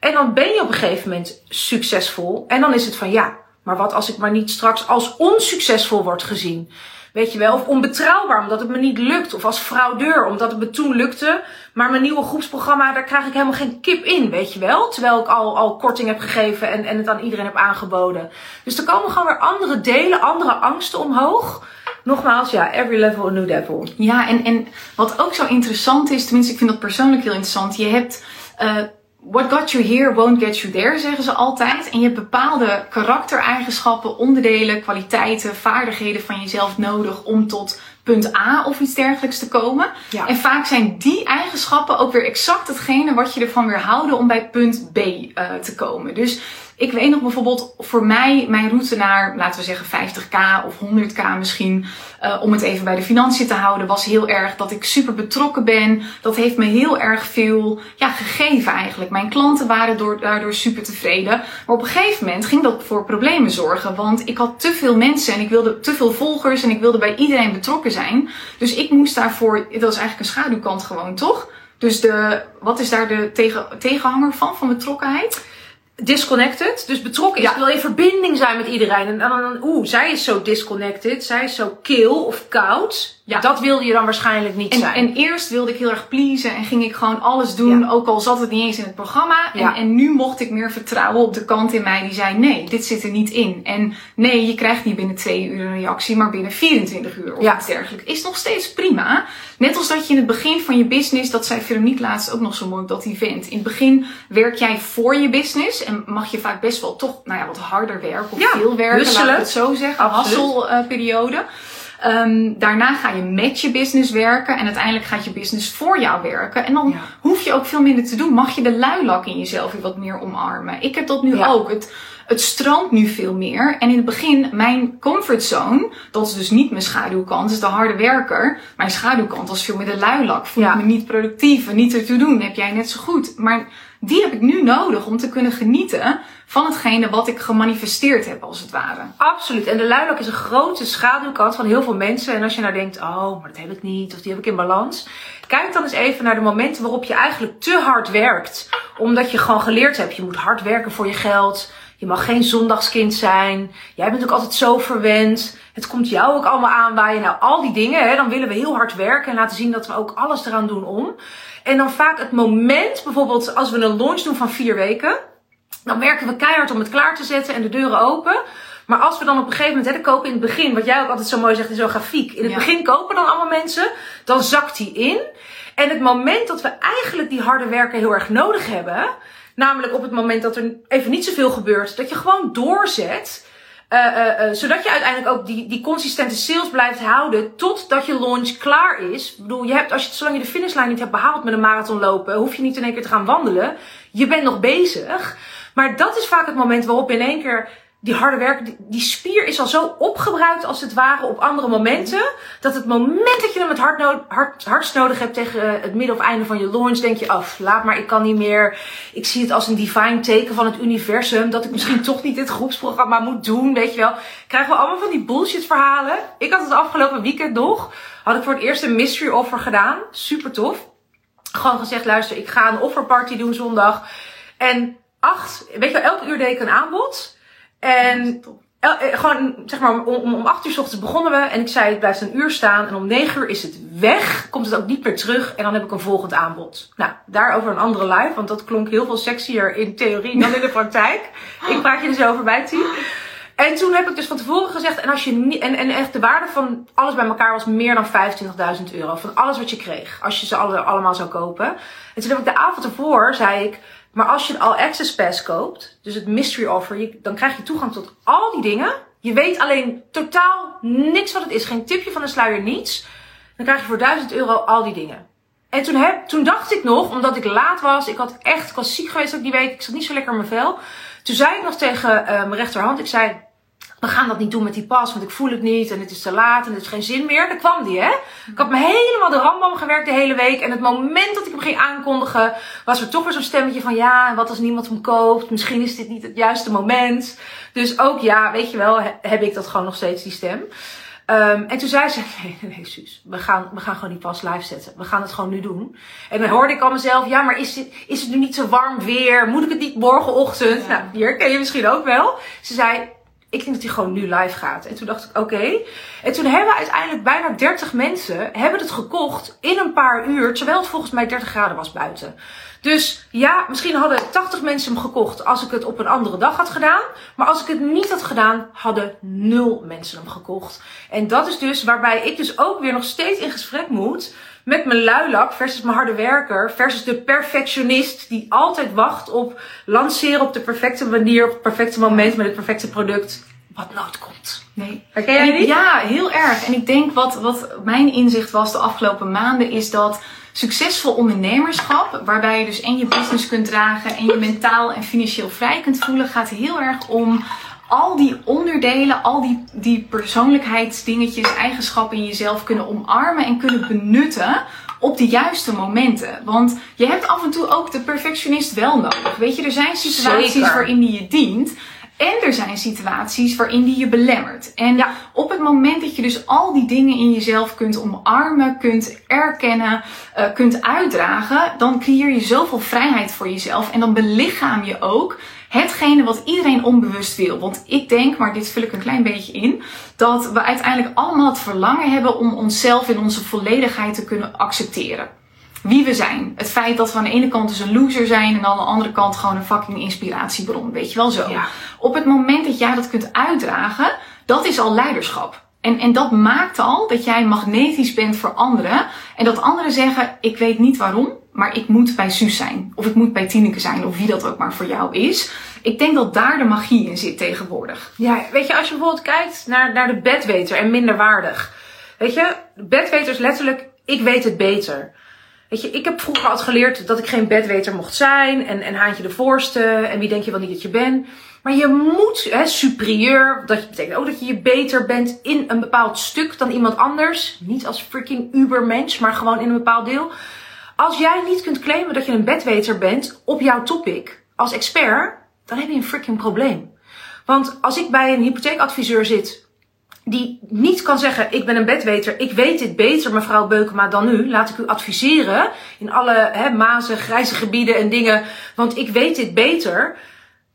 En dan ben je op een gegeven moment succesvol. En dan is het van ja, maar wat als ik maar niet straks als onsuccesvol word gezien? Weet je wel, of onbetrouwbaar omdat het me niet lukt. Of als fraudeur omdat het me toen lukte. Maar mijn nieuwe groepsprogramma, daar krijg ik helemaal geen kip in, weet je wel. Terwijl ik al, al korting heb gegeven en, en het aan iedereen heb aangeboden. Dus er komen gewoon weer andere delen, andere angsten omhoog. Nogmaals, ja, every level a new devil. Ja, en, en wat ook zo interessant is, tenminste ik vind dat persoonlijk heel interessant. Je hebt... Uh, What got you here won't get you there, zeggen ze altijd. En je hebt bepaalde karaktereigenschappen, onderdelen, kwaliteiten, vaardigheden van jezelf nodig om tot punt A of iets dergelijks te komen. Ja. En vaak zijn die eigenschappen ook weer exact hetgene wat je ervan weer houden om bij punt B uh, te komen. Dus ik weet nog bijvoorbeeld voor mij, mijn route naar, laten we zeggen 50k of 100k misschien, uh, om het even bij de financiën te houden, was heel erg dat ik super betrokken ben. Dat heeft me heel erg veel ja, gegeven eigenlijk. Mijn klanten waren door, daardoor super tevreden. Maar op een gegeven moment ging dat voor problemen zorgen. Want ik had te veel mensen en ik wilde te veel volgers en ik wilde bij iedereen betrokken zijn. Dus ik moest daarvoor, dat is eigenlijk een schaduwkant gewoon, toch? Dus de, wat is daar de tegen, tegenhanger van, van betrokkenheid? Disconnected. Dus betrokken is. Ja. Ik wil in verbinding zijn met iedereen. En dan, oeh, zij is zo disconnected. Zij is zo kil of koud. Ja. Dat wilde je dan waarschijnlijk niet en, zijn. En eerst wilde ik heel erg pleasen en ging ik gewoon alles doen, ook al zat het niet eens in het programma. En, en, nu mocht ik meer vertrouwen op de kant in mij die zei: nee, dit zit er niet in. En nee, je krijgt niet binnen twee uur een reactie, maar binnen 24 uur of iets dergelijks. Is nog steeds prima. Net als dat je in het begin van je business, dat zei Veronique laatst ook nog zo mooi op dat event. In het begin werk jij voor je business en mag je vaak best wel toch, nou ja, wat harder werken of veel werken, laat ik het zo zeggen. Hasselperiode. Uh, Um, daarna ga je met je business werken en uiteindelijk gaat je business voor jou werken. En dan hoef je ook veel minder te doen. Mag je de luilak in jezelf weer wat meer omarmen. Ik heb dat nu ook. Het, het stroomt nu veel meer. En in het begin, mijn comfortzone, dat is dus niet mijn schaduwkant, is de harde werker. Mijn schaduwkant was veel meer de luilak. Voel ik me niet productief en niet ertoe doen. Heb jij net zo goed. Maar die heb ik nu nodig om te kunnen genieten van hetgene wat ik gemanifesteerd heb, als het ware. Absoluut. En de luilak is een grote schaduwkant van heel veel mensen. En als je nou denkt, oh, maar dat heb ik niet, of die heb ik in balans. Kijk dan eens even naar de momenten waarop je eigenlijk te hard werkt. Omdat je gewoon geleerd hebt, je moet hard werken voor je geld. Je mag geen zondagskind zijn. Jij bent ook altijd zo verwend. Het komt jou ook allemaal aanwaaien. Nou, al die dingen, hè, dan willen we heel hard werken en laten zien dat we ook alles eraan doen om. En dan vaak het moment, bijvoorbeeld als we een launch doen van vier weken, dan werken we keihard om het klaar te zetten en de deuren open. Maar als we dan op een gegeven moment, hè, kopen in het begin, wat jij ook altijd zo mooi zegt in zo'n grafiek, in het begin kopen dan allemaal mensen, dan zakt die in. En het moment dat we eigenlijk die harde werken heel erg nodig hebben, namelijk op het moment dat er even niet zoveel gebeurt, dat je gewoon doorzet. Uh, uh, uh, zodat je uiteindelijk ook die, die consistente sales blijft houden totdat je launch klaar is. Ik bedoel, je hebt, als je, zolang je de finishlijn niet hebt behaald met een marathon lopen, hoef je niet in één keer te gaan wandelen. Je bent nog bezig. Maar dat is vaak het moment waarop in één keer die harde werk, die, spier is al zo opgebruikt als het ware op andere momenten. Dat het moment dat je hem het hard no hard, hardst nodig hebt tegen het midden of einde van je launch, denk je af, laat maar, ik kan niet meer. Ik zie het als een divine teken van het universum, dat ik misschien toch niet dit groepsprogramma moet doen, weet je wel. Krijgen we allemaal van die bullshit verhalen. Ik had het afgelopen weekend nog, had ik voor het eerst een mystery offer gedaan. Super tof. Gewoon gezegd, luister, ik ga een offerparty doen zondag. En acht, weet je wel, elke uur deed ik een aanbod. En eh, gewoon, zeg maar, om, om acht uur s ochtends begonnen we. En ik zei, het blijft een uur staan. En om negen uur is het weg. Komt het ook niet meer terug. En dan heb ik een volgend aanbod. Nou, daarover een andere live. Want dat klonk heel veel sexier in theorie dan in de praktijk. ik praat je dus over bij Tien. En toen heb ik dus van tevoren gezegd, en als je niet, en, en echt de waarde van alles bij elkaar was meer dan 25.000 euro. Van alles wat je kreeg. Als je ze alle, allemaal zou kopen. En toen heb ik de avond ervoor, zei ik, maar als je een All Access Pass koopt, dus het Mystery Offer, je, dan krijg je toegang tot al die dingen. Je weet alleen totaal niks wat het is. Geen tipje van de sluier, niets. Dan krijg je voor 1000 euro al die dingen. En toen, heb, toen dacht ik nog, omdat ik laat was, ik had echt, ziek geweest ook die week, ik zat niet zo lekker in mijn vel. Toen zei ik nog tegen uh, mijn rechterhand, ik zei, we gaan dat niet doen met die pas, want ik voel het niet en het is te laat en het is geen zin meer. Dan kwam die, hè. Ik had me helemaal de rambam gewerkt de hele week. En het moment dat ik hem ging aankondigen, was er toch weer zo'n stemmetje van ja, en wat als niemand hem koopt? Misschien is dit niet het juiste moment. Dus ook ja, weet je wel, heb ik dat gewoon nog steeds, die stem. Um, en toen zei ze, nee, nee, nee, Suus, we gaan, we gaan gewoon die pas live zetten. We gaan het gewoon nu doen. En dan hoorde ik al mezelf, ja, maar is, dit, is het nu niet zo warm weer? Moet ik het niet morgenochtend? Nou, hier ken je misschien ook wel. Ze zei, ik denk dat hij gewoon nu live gaat. En toen dacht ik, oké. En toen hebben uiteindelijk bijna 30 mensen hebben het gekocht in een paar uur, terwijl het volgens mij 30 graden was buiten. Dus ja, misschien hadden 80 mensen hem gekocht als ik het op een andere dag had gedaan. Maar als ik het niet had gedaan, hadden nul mensen hem gekocht. En dat is dus waarbij ik dus ook weer nog steeds in gesprek moet met mijn luilak versus mijn harde werker versus de perfectionist die altijd wacht op lanceren op de perfecte manier, op het perfecte moment met het perfecte product. Wat nooit komt. Nee. Herken jij niet? Ja, heel erg. En ik denk wat, wat mijn inzicht was de afgelopen maanden is dat succesvol ondernemerschap, waarbij je dus en je business kunt dragen en je mentaal en financieel vrij kunt voelen, gaat heel erg om al die onderdelen, al die, die persoonlijkheidsdingetjes, eigenschappen in jezelf kunnen omarmen en kunnen benutten op de juiste momenten. Want je hebt af en toe ook de perfectionist wel nodig. Weet je, er zijn situaties Zeker. waarin die je dient. En er zijn situaties waarin die je belemmert. En Ja. op het moment dat je dus al die dingen in jezelf kunt omarmen, kunt erkennen, eh, kunt uitdragen, dan creëer je zoveel vrijheid voor jezelf. En dan belichaam je ook hetgene wat iedereen onbewust wil. Want ik denk, maar dit vul ik een klein beetje in, dat we uiteindelijk allemaal het verlangen hebben om onszelf in onze volledigheid te kunnen accepteren wie we zijn. Het feit dat we aan de ene kant dus een loser zijn en aan de andere kant gewoon een fucking inspiratiebron. Weet je wel zo. Ja. Op het moment dat jij dat kunt uitdragen, dat is al leiderschap. En, en dat maakt al dat jij magnetisch bent voor anderen. En dat anderen zeggen, ik weet niet waarom, maar ik moet bij Suus zijn. Of ik moet bij Tineke zijn, of wie dat ook maar voor jou is. Ik denk dat daar de magie in zit tegenwoordig. Ja, weet je, als je bijvoorbeeld kijkt naar, naar de bedweter en minderwaardig. Weet je, bedweter is letterlijk, ik weet het beter. Weet je, ik heb vroeger altijd geleerd dat ik geen bedweter mocht zijn. En, en haantje de voorste. En wie denk je wel niet dat je bent. Maar je moet, hè, superieur, dat betekent ook dat je je beter bent in een bepaald stuk dan iemand anders. Niet als freaking ubermensch, maar gewoon in een bepaald deel. Als jij niet kunt claimen dat je een bedweter bent op jouw topic als expert, dan heb je een freaking probleem. Want als ik bij een hypotheekadviseur zit die niet kan zeggen: Ik ben een bedweter, ik weet dit beter, mevrouw Beukema, dan u. Laat ik u adviseren in alle hè, mazen, grijze gebieden en dingen, want ik weet dit beter.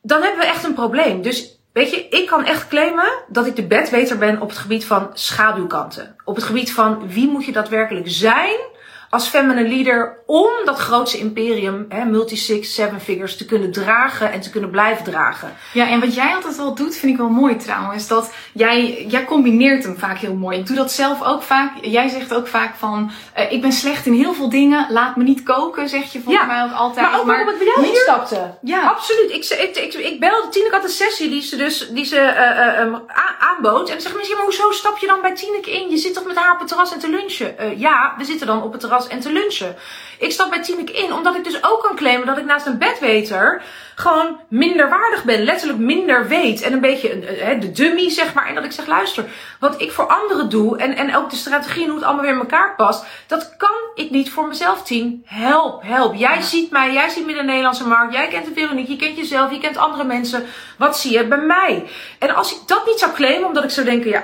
Dan hebben we echt een probleem. Dus weet je, ik kan echt claimen dat ik de bedweter ben op het gebied van schaduwkanten. Op het gebied van wie moet je daadwerkelijk zijn als feminine leader om dat grootste imperium, hè, multi-six, seven figures, te kunnen dragen en te kunnen blijven dragen. Ja, en wat jij altijd wel doet, vind ik wel mooi trouwens. Dat jij, jij combineert hem vaak heel mooi. Ik doe dat zelf ook vaak. Jij zegt ook vaak van, eh, ik ben slecht in heel veel dingen. Laat me niet koken, zeg je volgens Ja, mij ook altijd. Maar ook waarom ik bij jou instapte. Ja. Absoluut. Ik, ik, ik, ik belde Tineke had een sessie die ze dus die ze, eh, eh, a- aanbood. En dan zeggen mensen, ja, maar hoezo stap je dan bij Tineke in? Je zit toch met haar op het terras en te lunchen? Ja, we zitten dan op het terras en te lunchen. Ik stap bij Tineke in omdat ik dus ook kan claimen dat ik naast een bedweter gewoon minder waardig ben. Letterlijk minder weet. En een beetje een, eh, de dummy, zeg maar. En dat ik zeg, luister, wat ik voor anderen doe en, en ook de strategie en hoe het allemaal weer in elkaar past, dat kan ik niet voor mezelf, Tien. Help, help. Jij ziet mij, jij ziet me in de Nederlandse markt, jij kent de Veronique, je kent jezelf, je kent andere mensen. Wat zie je bij mij? En als ik dat niet zou claimen, omdat ik zou denken, ja,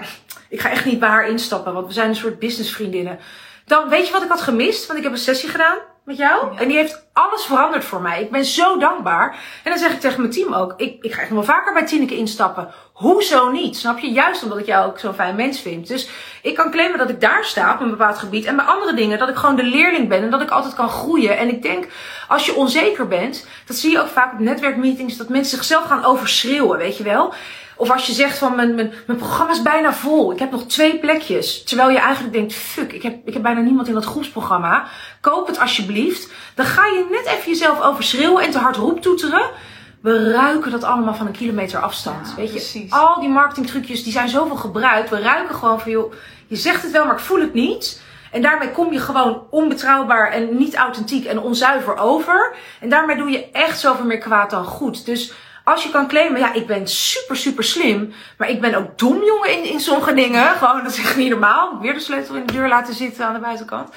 ik ga echt niet bij haar instappen, want we zijn een soort businessvriendinnen. Dan weet je wat ik had gemist? Want ik heb een sessie gedaan met jou. En die heeft alles veranderd voor mij. Ik ben zo dankbaar. En dan zeg ik tegen mijn team ook. Ik, ik ga echt nog wel vaker bij Tineke instappen. Hoezo niet? Snap je? Juist omdat ik jou ook zo'n fijn mens vind. Dus ik kan claimen dat ik daar sta op een bepaald gebied. En bij andere dingen dat ik gewoon de leerling ben. En dat ik altijd kan groeien. En ik denk, als je onzeker bent. Dat zie je ook vaak op netwerkmeetings. Dat mensen zichzelf gaan overschreeuwen. Weet je wel? Of als je zegt van mijn, mijn, mijn programma is bijna vol. Ik heb nog twee plekjes. Terwijl je eigenlijk denkt, fuck, ik heb, ik heb bijna niemand in dat groepsprogramma. Koop het alsjeblieft. Dan ga je net even jezelf overschreeuwen en te hard roeptoeteren. We ruiken dat allemaal van een kilometer afstand. Ja, weet je, precies. al die marketingtrucjes, die zijn zoveel gebruikt. We ruiken gewoon van, joh, je zegt het wel, maar ik voel het niet. En daarmee kom je gewoon onbetrouwbaar en niet authentiek en onzuiver over. En daarmee doe je echt zoveel meer kwaad dan goed. Dus als je kan claimen, ja, ik ben super, super slim. Maar ik ben ook dom, jongen, in, in sommige dingen. Gewoon, dat is echt niet normaal. Weer de sleutel in de deur laten zitten aan de buitenkant.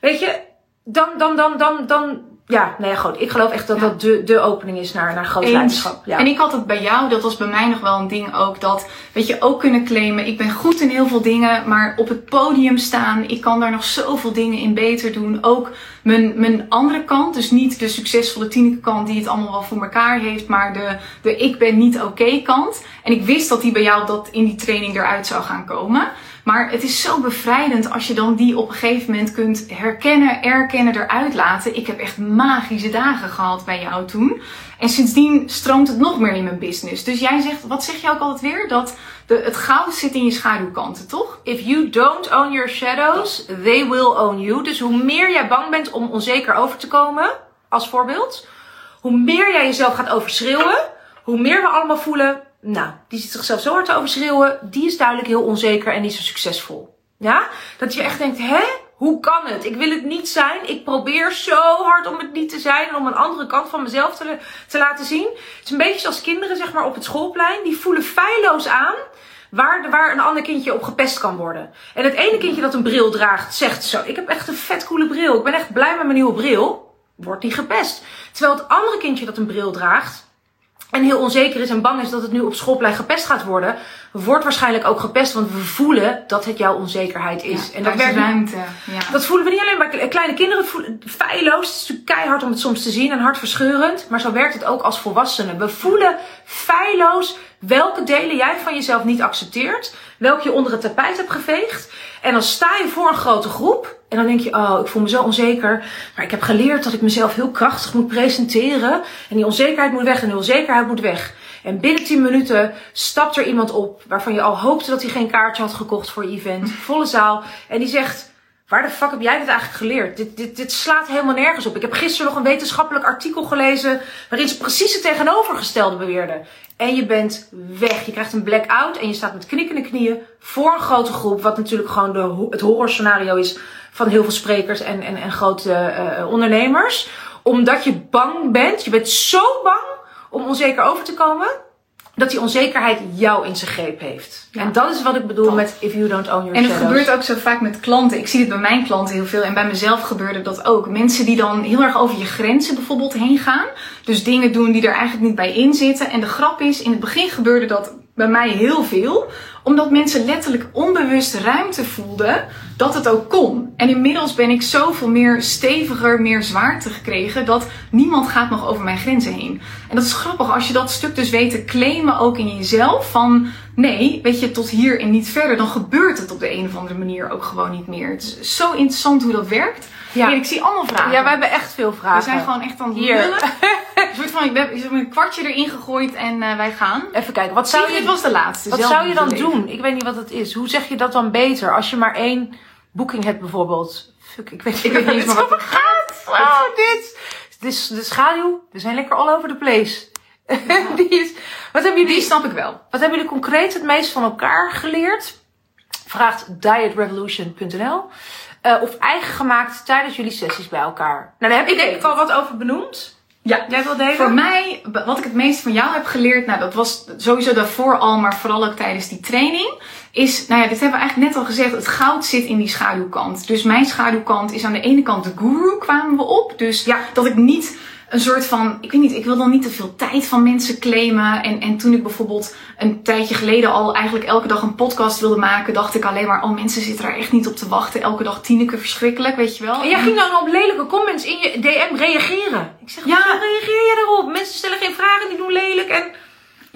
Weet je, dan, dan, dan, dan, dan ja, nee, goed. Ik geloof echt dat dat de, de opening is naar, naar groot Eens. leiderschap. Ja. En ik had het bij jou, dat was bij mij nog wel een ding ook, dat, weet je, ook kunnen claimen, ik ben goed in heel veel dingen, maar op het podium staan, ik kan daar nog zoveel dingen in beter doen. Ook mijn, mijn andere kant, dus niet de succesvolle Tineke kant die het allemaal wel voor elkaar heeft, maar de, de ik ben niet oké kant. En ik wist dat die bij jou dat in die training eruit zou gaan komen. Maar het is zo bevrijdend als je dan die op een gegeven moment kunt herkennen, erkennen, eruit laten. Ik heb echt magische dagen gehad bij jou toen. En sindsdien stroomt het nog meer in mijn business. Dus jij zegt, wat zeg je ook altijd weer? Dat de, het goud zit in je schaduwkanten, toch? If you don't own your shadows, they will own you. Dus hoe meer jij bang bent om onzeker over te komen, als voorbeeld, hoe meer jij jezelf gaat overschreeuwen, hoe meer we allemaal voelen, nou, die zit zichzelf zo hard overschreeuwen, die is duidelijk heel onzeker en niet zo succesvol. Ja? Dat je echt denkt, hè? Hoe kan het? Ik wil het niet zijn. Ik probeer zo hard om het niet te zijn en om een andere kant van mezelf te, te laten zien. Het is een beetje zoals kinderen, zeg maar, op het schoolplein. Die voelen feilloos aan waar, waar een ander kindje op gepest kan worden. En het ene kindje dat een bril draagt, zegt zo: Ik heb echt een vet coole bril. Ik ben echt blij met mijn nieuwe bril. Wordt die gepest. Terwijl het andere kindje dat een bril draagt, en heel onzeker is en bang is dat het nu op schoolplein gepest gaat worden, wordt waarschijnlijk ook gepest, want we voelen dat het jouw onzekerheid is. en dat werkt ruimte. Ja. Dat voelen we niet alleen bij kleine kinderen, voelen feilloos. Het is keihard om het soms te zien en hartverscheurend, maar zo werkt het ook als volwassenen. We voelen feilloos welke delen jij van jezelf niet accepteert, welke je onder het tapijt hebt geveegd. En dan sta je voor een grote groep en dan denk je, oh, ik voel me zo onzeker. Maar ik heb geleerd dat ik mezelf heel krachtig moet presenteren. En die onzekerheid moet weg en die onzekerheid moet weg. En binnen 10 minuten stapt er iemand op waarvan je al hoopte dat hij geen kaartje had gekocht voor je event. Volle zaal. En die zegt, waar de fuck heb jij dit eigenlijk geleerd? Dit, dit, dit slaat helemaal nergens op. Ik heb gisteren nog een wetenschappelijk artikel gelezen waarin ze precies het tegenovergestelde beweerden. En je bent weg. Je krijgt een blackout en je staat met knikkende knieën voor een grote groep. Wat natuurlijk gewoon de, het horrorscenario is van heel veel sprekers en, en, en grote uh, ondernemers. Omdat je bang bent. Je bent zo bang om onzeker over te komen. Dat die onzekerheid jou in zijn greep heeft. Ja. En dat is wat ik bedoel met if you don't own your En het shadows. gebeurt ook zo vaak met klanten. Ik zie het bij mijn klanten heel veel. En bij mezelf gebeurde dat ook. Mensen die dan heel erg over je grenzen bijvoorbeeld heen gaan. Dus dingen doen die er eigenlijk niet bij in zitten. En de grap is, in het begin gebeurde dat bij mij heel veel. Omdat mensen letterlijk onbewust ruimte voelden dat het ook kon. En inmiddels ben ik zoveel meer steviger, meer zwaarte gekregen. Dat niemand gaat nog over mijn grenzen heen. En dat is grappig als je dat stuk dus weet te claimen ook in jezelf. Van nee, weet je, tot hier en niet verder. Dan gebeurt het op de een of andere manier ook gewoon niet meer. Het is zo interessant hoe dat werkt. Ja. ik zie allemaal vragen. Ja, wij hebben echt veel vragen. We zijn gewoon echt aan het lullen. Een soort van, ik heb een kwartje erin gegooid en uh, wij gaan. Even kijken, wat zou je... Dit was de laatste. Wat zou je dan doen? Ik weet niet wat het is. Hoe zeg je dat dan beter? Als je maar één boeking hebt bijvoorbeeld. Fuck, ik weet niet, ik weet niet eens meer wat het gaat. Oh, dit. De schaduw. We zijn lekker all over the place. Die is, wat hebben jullie, Die snap ik wel. Wat hebben jullie concreet het meest van elkaar geleerd? Vraagt dietrevolution.nl. Uh, of eigen gemaakt tijdens jullie sessies bij elkaar. Nou, daar heb ik denk ik al wat over benoemd. Ja, jij wil delen? Voor mij, wat ik het meest van jou heb geleerd, nou dat was sowieso daarvoor al, maar vooral ook tijdens die training, is, nou ja, dit hebben we eigenlijk net al gezegd, het goud zit in die schaduwkant. Dus mijn schaduwkant is aan de ene kant de guru, kwamen we op. Dus ja. dat ik niet een soort van, ik weet niet, ik wil dan niet te veel tijd van mensen claimen. En, en toen ik bijvoorbeeld een tijdje geleden al eigenlijk elke dag een podcast wilde maken, dacht ik alleen maar, oh mensen zitten daar echt niet op te wachten. Elke dag Tineke verschrikkelijk, weet je wel. En jij ging dan op lelijke comments in je DM reageren. Ik zeg, ja, reageer je daarop? Mensen stellen geen vragen, die doen lelijk en...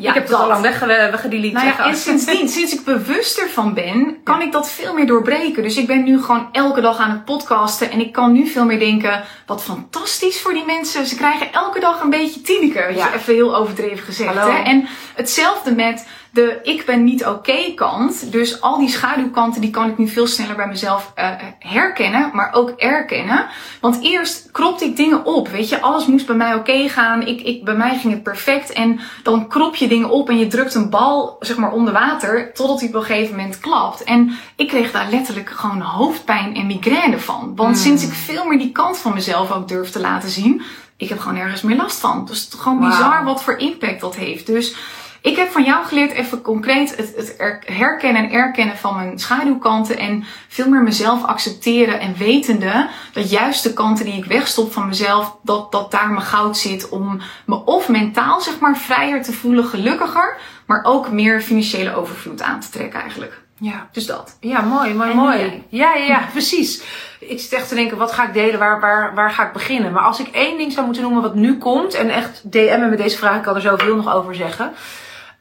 Ja, ik heb het al lang weggedelete. Nou ja, en sindsdien, sinds ik bewuster van ben, kan ik dat veel meer doorbreken. Dus ik ben nu gewoon elke dag aan het podcasten. En ik kan nu veel meer denken, wat fantastisch voor die mensen. Ze krijgen elke dag een beetje Tineke. Ja. Even heel overdreven gezegd. Hè? En hetzelfde met de ik ben niet oké okay kant. Dus al die schaduwkanten, die kan ik nu veel sneller bij mezelf uh, herkennen, maar ook erkennen. Want eerst kropte ik dingen op. Weet je, alles moest bij mij oké okay gaan. Ik, ik, bij mij ging het perfect. En dan krop je dingen op en je drukt een bal, zeg maar, onder water. Totdat hij op een gegeven moment klapt. En ik kreeg daar letterlijk gewoon hoofdpijn en migraine van. Want mm. sinds ik veel meer die kant van mezelf ook durf te laten zien, ik heb gewoon ergens meer last van. Dus het is gewoon wow. bizar wat voor impact dat heeft. Dus Ik heb van jou geleerd even concreet het, het herkennen en erkennen van mijn schaduwkanten. En veel meer mezelf accepteren en wetende dat juist de kanten die ik wegstop van mezelf, dat, dat daar mijn goud zit. Om me of mentaal zeg maar vrijer te voelen, gelukkiger. Maar ook meer financiële overvloed aan te trekken eigenlijk. Ja. Dus dat. Ja, mooi, mooi, mooi. Ja, ja, ja, precies. Ik zit echt te denken, wat ga ik delen? Waar, waar, waar ga ik beginnen? Maar als ik één ding zou moeten noemen wat nu komt, en echt DM'en met deze vraag, ik kan er zoveel nog over zeggen.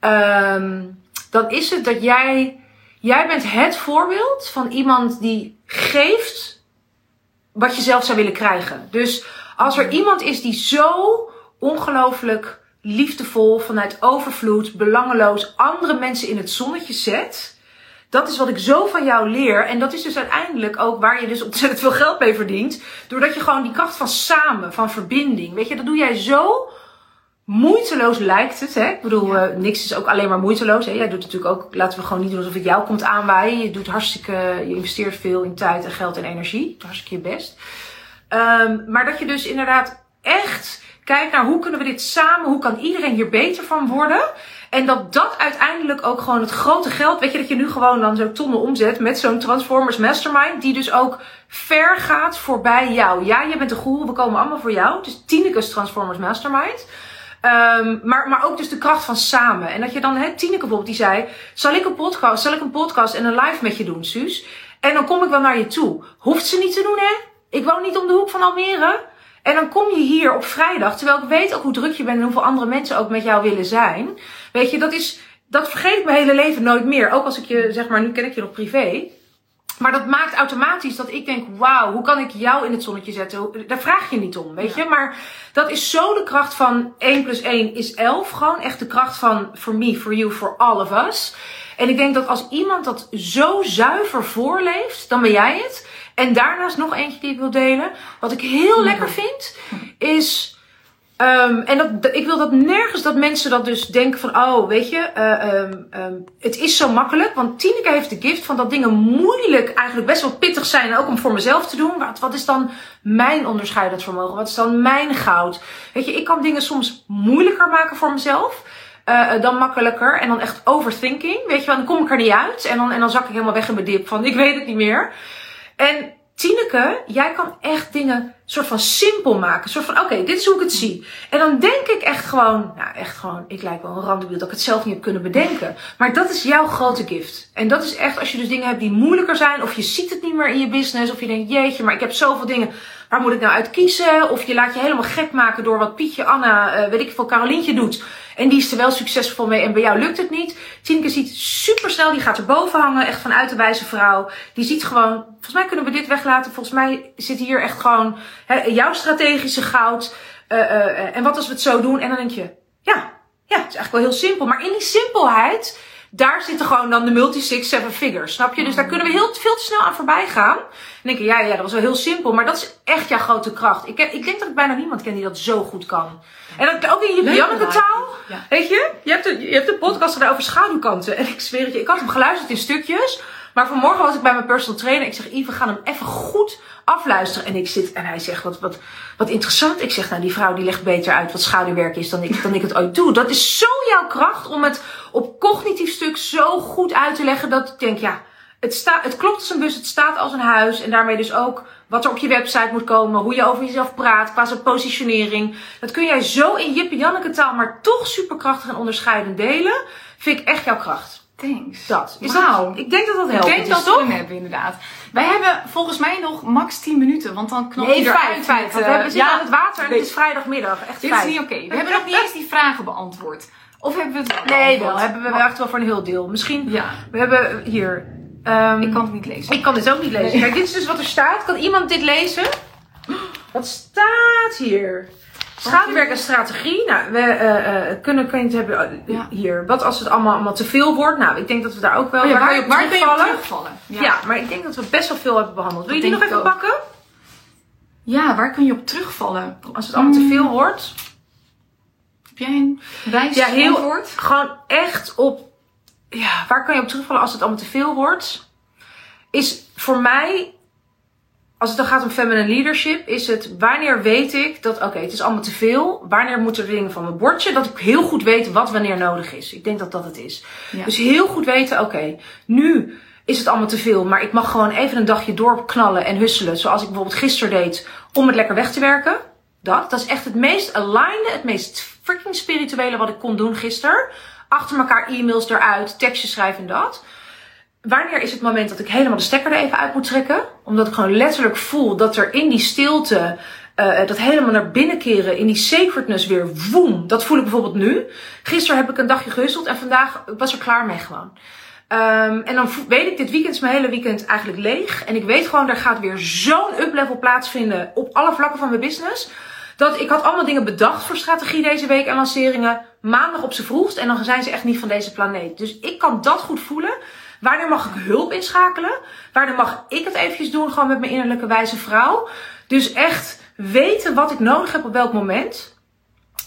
Um, dan is het dat jij, jij bent het voorbeeld van iemand die geeft wat je zelf zou willen krijgen. Dus als er iemand is die zo ongelooflijk liefdevol, vanuit overvloed, belangeloos andere mensen in het zonnetje zet dat is wat ik zo van jou leer. En dat is dus uiteindelijk ook waar je dus ontzettend veel geld mee verdient. Doordat je gewoon die kracht van samen, van verbinding. Weet je, dat doe jij zo moeiteloos lijkt het. Hè? Ik bedoel, uh, niks is ook alleen maar moeiteloos. Hè? Jij doet natuurlijk ook, laten we gewoon niet doen alsof het jou komt aanwaaien. Je doet hartstikke, je investeert veel in tijd en geld en energie. Hartstikke je best. Um, maar dat je dus inderdaad echt kijkt naar hoe kunnen we dit samen, hoe kan iedereen hier beter van worden. En dat dat uiteindelijk ook gewoon het grote geld, weet je, dat je nu gewoon dan zo tonnen omzet met zo'n Transformers Mastermind, die dus ook ver gaat voorbij jou. Ja, je bent de goeroe, we komen allemaal voor jou. Dus Tineke's Transformers Mastermind. Um, maar, maar ook dus de kracht van samen. En dat je dan, hè, Tineke bijvoorbeeld, die zei, zal ik een podcast, zal ik een podcast en een live met je doen, Suus? En dan kom ik wel naar je toe. Hoeft ze niet te doen, hè? Ik woon niet om de hoek van Almere. En dan kom je hier op vrijdag, terwijl ik weet ook hoe druk je bent en hoeveel andere mensen ook met jou willen zijn. Weet je, dat is, dat vergeet ik mijn hele leven nooit meer. Ook als ik je, zeg maar, nu ken ik je nog privé. Maar dat maakt automatisch dat ik denk, wauw, hoe kan ik jou in het zonnetje zetten? Daar vraag je niet om, weet je. Maar dat is zo de kracht van 1 plus 1 is 11. Gewoon echt de kracht van for me, for you, for all of us. En ik denk dat als iemand dat zo zuiver voorleeft, dan ben jij het. En daarnaast nog eentje die ik wil delen. Wat ik heel lekker vind, is Um, en dat, ik wil dat nergens dat mensen dat dus denken van, oh, weet je, uh, um, um, het is zo makkelijk. Want Tineke heeft de gift van dat dingen moeilijk, eigenlijk best wel pittig zijn, ook om voor mezelf te doen. Wat, wat is dan mijn onderscheidend vermogen? Wat is dan mijn goud? Weet je, ik kan dingen soms moeilijker maken voor mezelf. Uh, dan makkelijker en dan echt overthinking. Weet je dan kom ik er niet uit en dan, en dan zak ik helemaal weg in mijn dip van ik weet het niet meer. En Tineke, jij kan echt dingen soort van simpel maken. soort van, oké, dit is hoe ik het zie. En dan denk ik echt gewoon, nou echt gewoon, ik lijk wel een randebiel dat ik het zelf niet heb kunnen bedenken. Maar dat is jouw grote gift. En dat is echt als je dus dingen hebt die moeilijker zijn, of je ziet het niet meer in je business, of je denkt, jeetje, maar ik heb zoveel dingen, waar moet ik nou uit kiezen? Of je laat je helemaal gek maken door wat Pietje, Anna, uh, weet ik veel, Carolientje doet. En die is er wel succesvol mee en bij jou lukt het niet. Tineke ziet super snel, die gaat er boven hangen, echt vanuit de wijze vrouw. Die ziet gewoon, volgens mij kunnen we dit weglaten. Volgens mij zit hier echt gewoon hè, jouw strategische goud. Uh, uh, en wat als we het zo doen? En dan denk je, ja, ja, het is eigenlijk wel heel simpel. Maar in die simpelheid, daar zitten gewoon dan de multi six seven figures. Snap je? Dus daar kunnen we heel veel te snel aan voorbij gaan. En denken, ja, ja, dat was wel heel simpel. Maar dat is echt jouw grote kracht. Ik, ik denk dat ik bijna niemand ken die dat zo goed kan. En dat ook in je Janneke taal. Ja. Weet je? Je hebt, de, je hebt de podcast gedaan over schaduwkanten. En ik zweer het je, ik had hem geluisterd in stukjes. Maar vanmorgen was ik bij mijn personal trainer. Ik zeg, Yves, we gaan hem even goed afluisteren. En ik zit, en hij zegt, wat, wat, wat interessant. Ik zeg, nou, die vrouw die legt beter uit wat schaduwwerk is dan ik, dan ik het ooit doe. Dat is zo jouw kracht om het op cognitief stuk zo goed uit te leggen. Dat ik denk, ja, het, staat, het klopt als een bus, het staat als een huis. En daarmee dus ook wat er op je website moet komen, hoe je over jezelf praat, qua zijn positionering. Dat kun jij zo in Jippe Janneke taal, maar toch superkrachtig en onderscheidend delen. Vind ik echt jouw kracht. Thanks. Dat. Is wow. ik denk dat dat helpt. Ik denk dat we hebben, inderdaad. Wij hebben volgens mij nog max 10 minuten, want dan knop nee, je eruit. Vijf, we hebben zitten ja, aan het water en het is vrijdagmiddag. Echt Dit is niet oké. We hebben nog niet eens die vragen beantwoord. Of hebben we het wel Nee, wel. Hebben we echt wel voor een heel deel. Misschien, ja. we hebben hier... Um, ik kan het niet lezen. Ik kan dit ook niet lezen. Kijk, dit is dus wat er staat. Kan iemand dit lezen? Wat staat hier? Schaduwwerk en strategie. Nou, we uh, uh, kunnen, het hebben uh, hier. Wat als het allemaal, allemaal te veel wordt? Nou, ik denk dat we daar ook wel. Oh ja, waar, je op waar je terugvallen? Ja. ja. maar ik denk dat we best wel veel hebben behandeld. Wil je die nog even pakken? Ja, waar kun je op terugvallen? Als het allemaal te veel mm. wordt. Heb jij een wijs ja, heel, antwoord? Gewoon echt op. Ja, waar kan je op terugvallen als het allemaal te veel wordt? Is voor mij als het dan gaat om feminine leadership, is het wanneer weet ik dat, oké, het is allemaal te veel. Wanneer moeten er dingen van mijn bordje? Dat ik heel goed weet wat wanneer nodig is. Ik denk dat dat het is. Ja. Dus heel goed weten, oké, nu is het allemaal te veel. Maar ik mag gewoon even een dagje doorknallen en husselen. Zoals ik bijvoorbeeld gisteren deed om het lekker weg te werken. Dat, dat is echt het meest aligned, het meest freaking spirituele wat ik kon doen gisteren. Achter elkaar e-mails eruit, tekstjes schrijven en dat. Wanneer is het moment dat ik helemaal de stekker er even uit moet trekken? Omdat ik gewoon letterlijk voel dat er in die stilte, uh, dat helemaal naar binnen keren, in die sacredness weer woem. Dat voel ik bijvoorbeeld nu. Gisteren heb ik een dagje gehusteld en vandaag was er klaar mee gewoon. Um, en dan weet ik, dit weekend is mijn hele weekend eigenlijk leeg. En ik weet gewoon, er gaat weer zo'n up-level plaatsvinden op alle vlakken van mijn business. Dat ik had allemaal dingen bedacht voor strategie deze week en lanceringen. Maandag op z'n vroegst. En dan zijn ze echt niet van deze planeet. Dus ik kan dat goed voelen. Wanneer mag ik hulp inschakelen? Wanneer mag ik het eventjes doen, gewoon met mijn innerlijke wijze vrouw? Dus echt weten wat ik nodig heb op welk moment.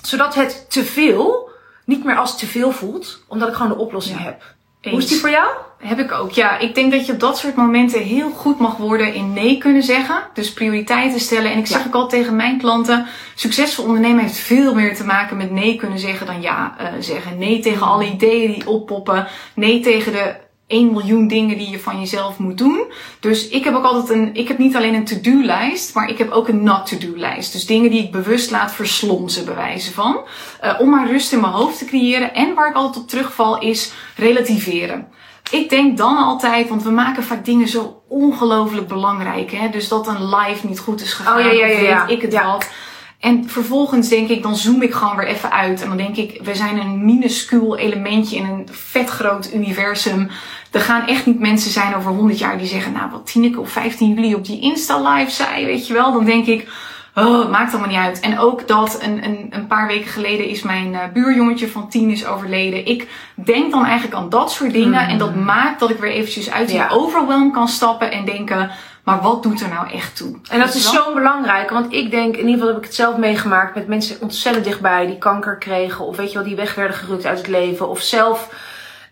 Zodat het te veel niet meer als te veel voelt, omdat ik gewoon de oplossing Ja. heb. Eens. Hoe is die voor jou? Heb ik ook. Ja, ik denk dat je op dat soort momenten heel goed mag worden in nee kunnen zeggen. Dus prioriteiten stellen. En ik zeg Ja. ook al tegen mijn klanten: succesvol ondernemen heeft veel meer te maken met nee kunnen zeggen dan ja eh, zeggen. Nee tegen alle ideeën die oppoppen. Nee tegen de 1 miljoen dingen die je van jezelf moet doen. Dus ik heb ook altijd een, ik heb niet alleen een to-do-lijst, maar ik heb ook een not-to-do-lijst. Dus dingen die ik bewust laat verslonsen, bewijzen van. Eh, om maar rust in mijn hoofd te creëren. En waar ik altijd op terugval is relativeren. Ik denk dan altijd, want we maken vaak dingen zo ongelooflijk belangrijk. Hè? Dus dat een live niet goed is gegaan. Oh, ja, ja, ja, ik het Ja. En vervolgens denk ik, dan zoom ik gewoon weer even uit. En dan denk ik, we zijn een minuscuul elementje in een vet groot universum. Er gaan echt niet mensen zijn over 100 jaar die zeggen, nou wat Tineke op 15 juli op die Insta live zei, weet je wel. Dan denk ik, oh, maakt allemaal niet uit. En ook dat een, een, een paar weken geleden is mijn eh, buurjongetje van 10 is overleden. Ik denk dan eigenlijk aan dat soort dingen. En dat maakt dat ik weer eventjes uit die Ja. overwhelm kan stappen en denken, maar wat doet er nou echt toe? En dat is zo belangrijk, want ik denk, in ieder geval heb ik het zelf meegemaakt met mensen ontzettend dichtbij die kanker kregen, of weet je wel, die weg werden gerukt uit het leven, of zelf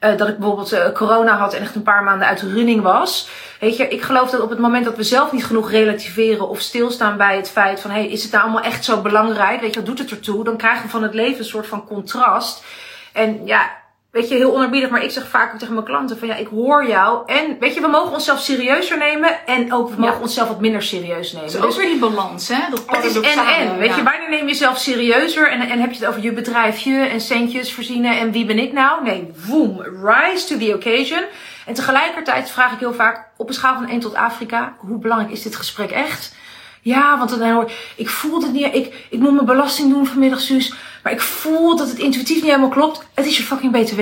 eh, dat ik bijvoorbeeld eh, corona had en echt een paar maanden uit de running was. Weet je, ik geloof dat op het moment dat we zelf niet genoeg relativeren of stilstaan bij het feit van, hey, is het nou allemaal echt zo belangrijk? Weet je, wat doet het ertoe? Dan krijgen we van het leven een soort van contrast. En ja, weet je, heel onerbiedig, maar ik zeg vaak ook tegen mijn klanten van ja, ik hoor jou. En weet je, we mogen onszelf serieuzer nemen en ook we Ja. mogen onszelf wat minder serieus nemen. Dus ook weer die balans, hè? Dat het is en en. Weet ja. je, wanneer neem je jezelf serieuzer en, en heb je het over je bedrijfje en centjes verzinnen en wie ben ik nou? Nee, woem, rise to the occasion. En tegelijkertijd vraag ik heel vaak op een schaal van 1 tot Afrika, hoe belangrijk is dit gesprek echt? Ja, want dan hoor ik voel het niet. Ik, ik moet mijn belasting doen vanmiddag, Suus. Maar ik voel dat het intuïtief niet helemaal klopt. Het is je fucking BTW.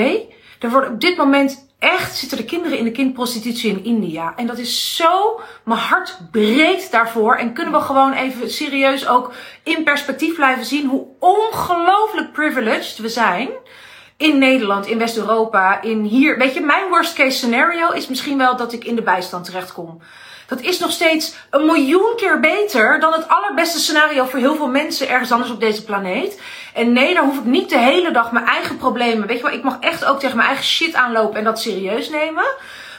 Er worden op dit moment echt zitten er kinderen in de kindprostitutie in India. En dat is zo, mijn hart breekt daarvoor. En kunnen we gewoon even serieus ook in perspectief blijven zien hoe ongelooflijk privileged we zijn. In Nederland, in West-Europa, in hier. Weet je, mijn worst case scenario is misschien wel dat ik in de bijstand terechtkom. Dat is nog steeds een miljoen keer beter dan het allerbeste scenario voor heel veel mensen ergens anders op deze planeet. En nee, dan hoef ik niet de hele dag mijn eigen problemen. Weet je wel, ik mag echt ook tegen mijn eigen shit aanlopen en dat serieus nemen.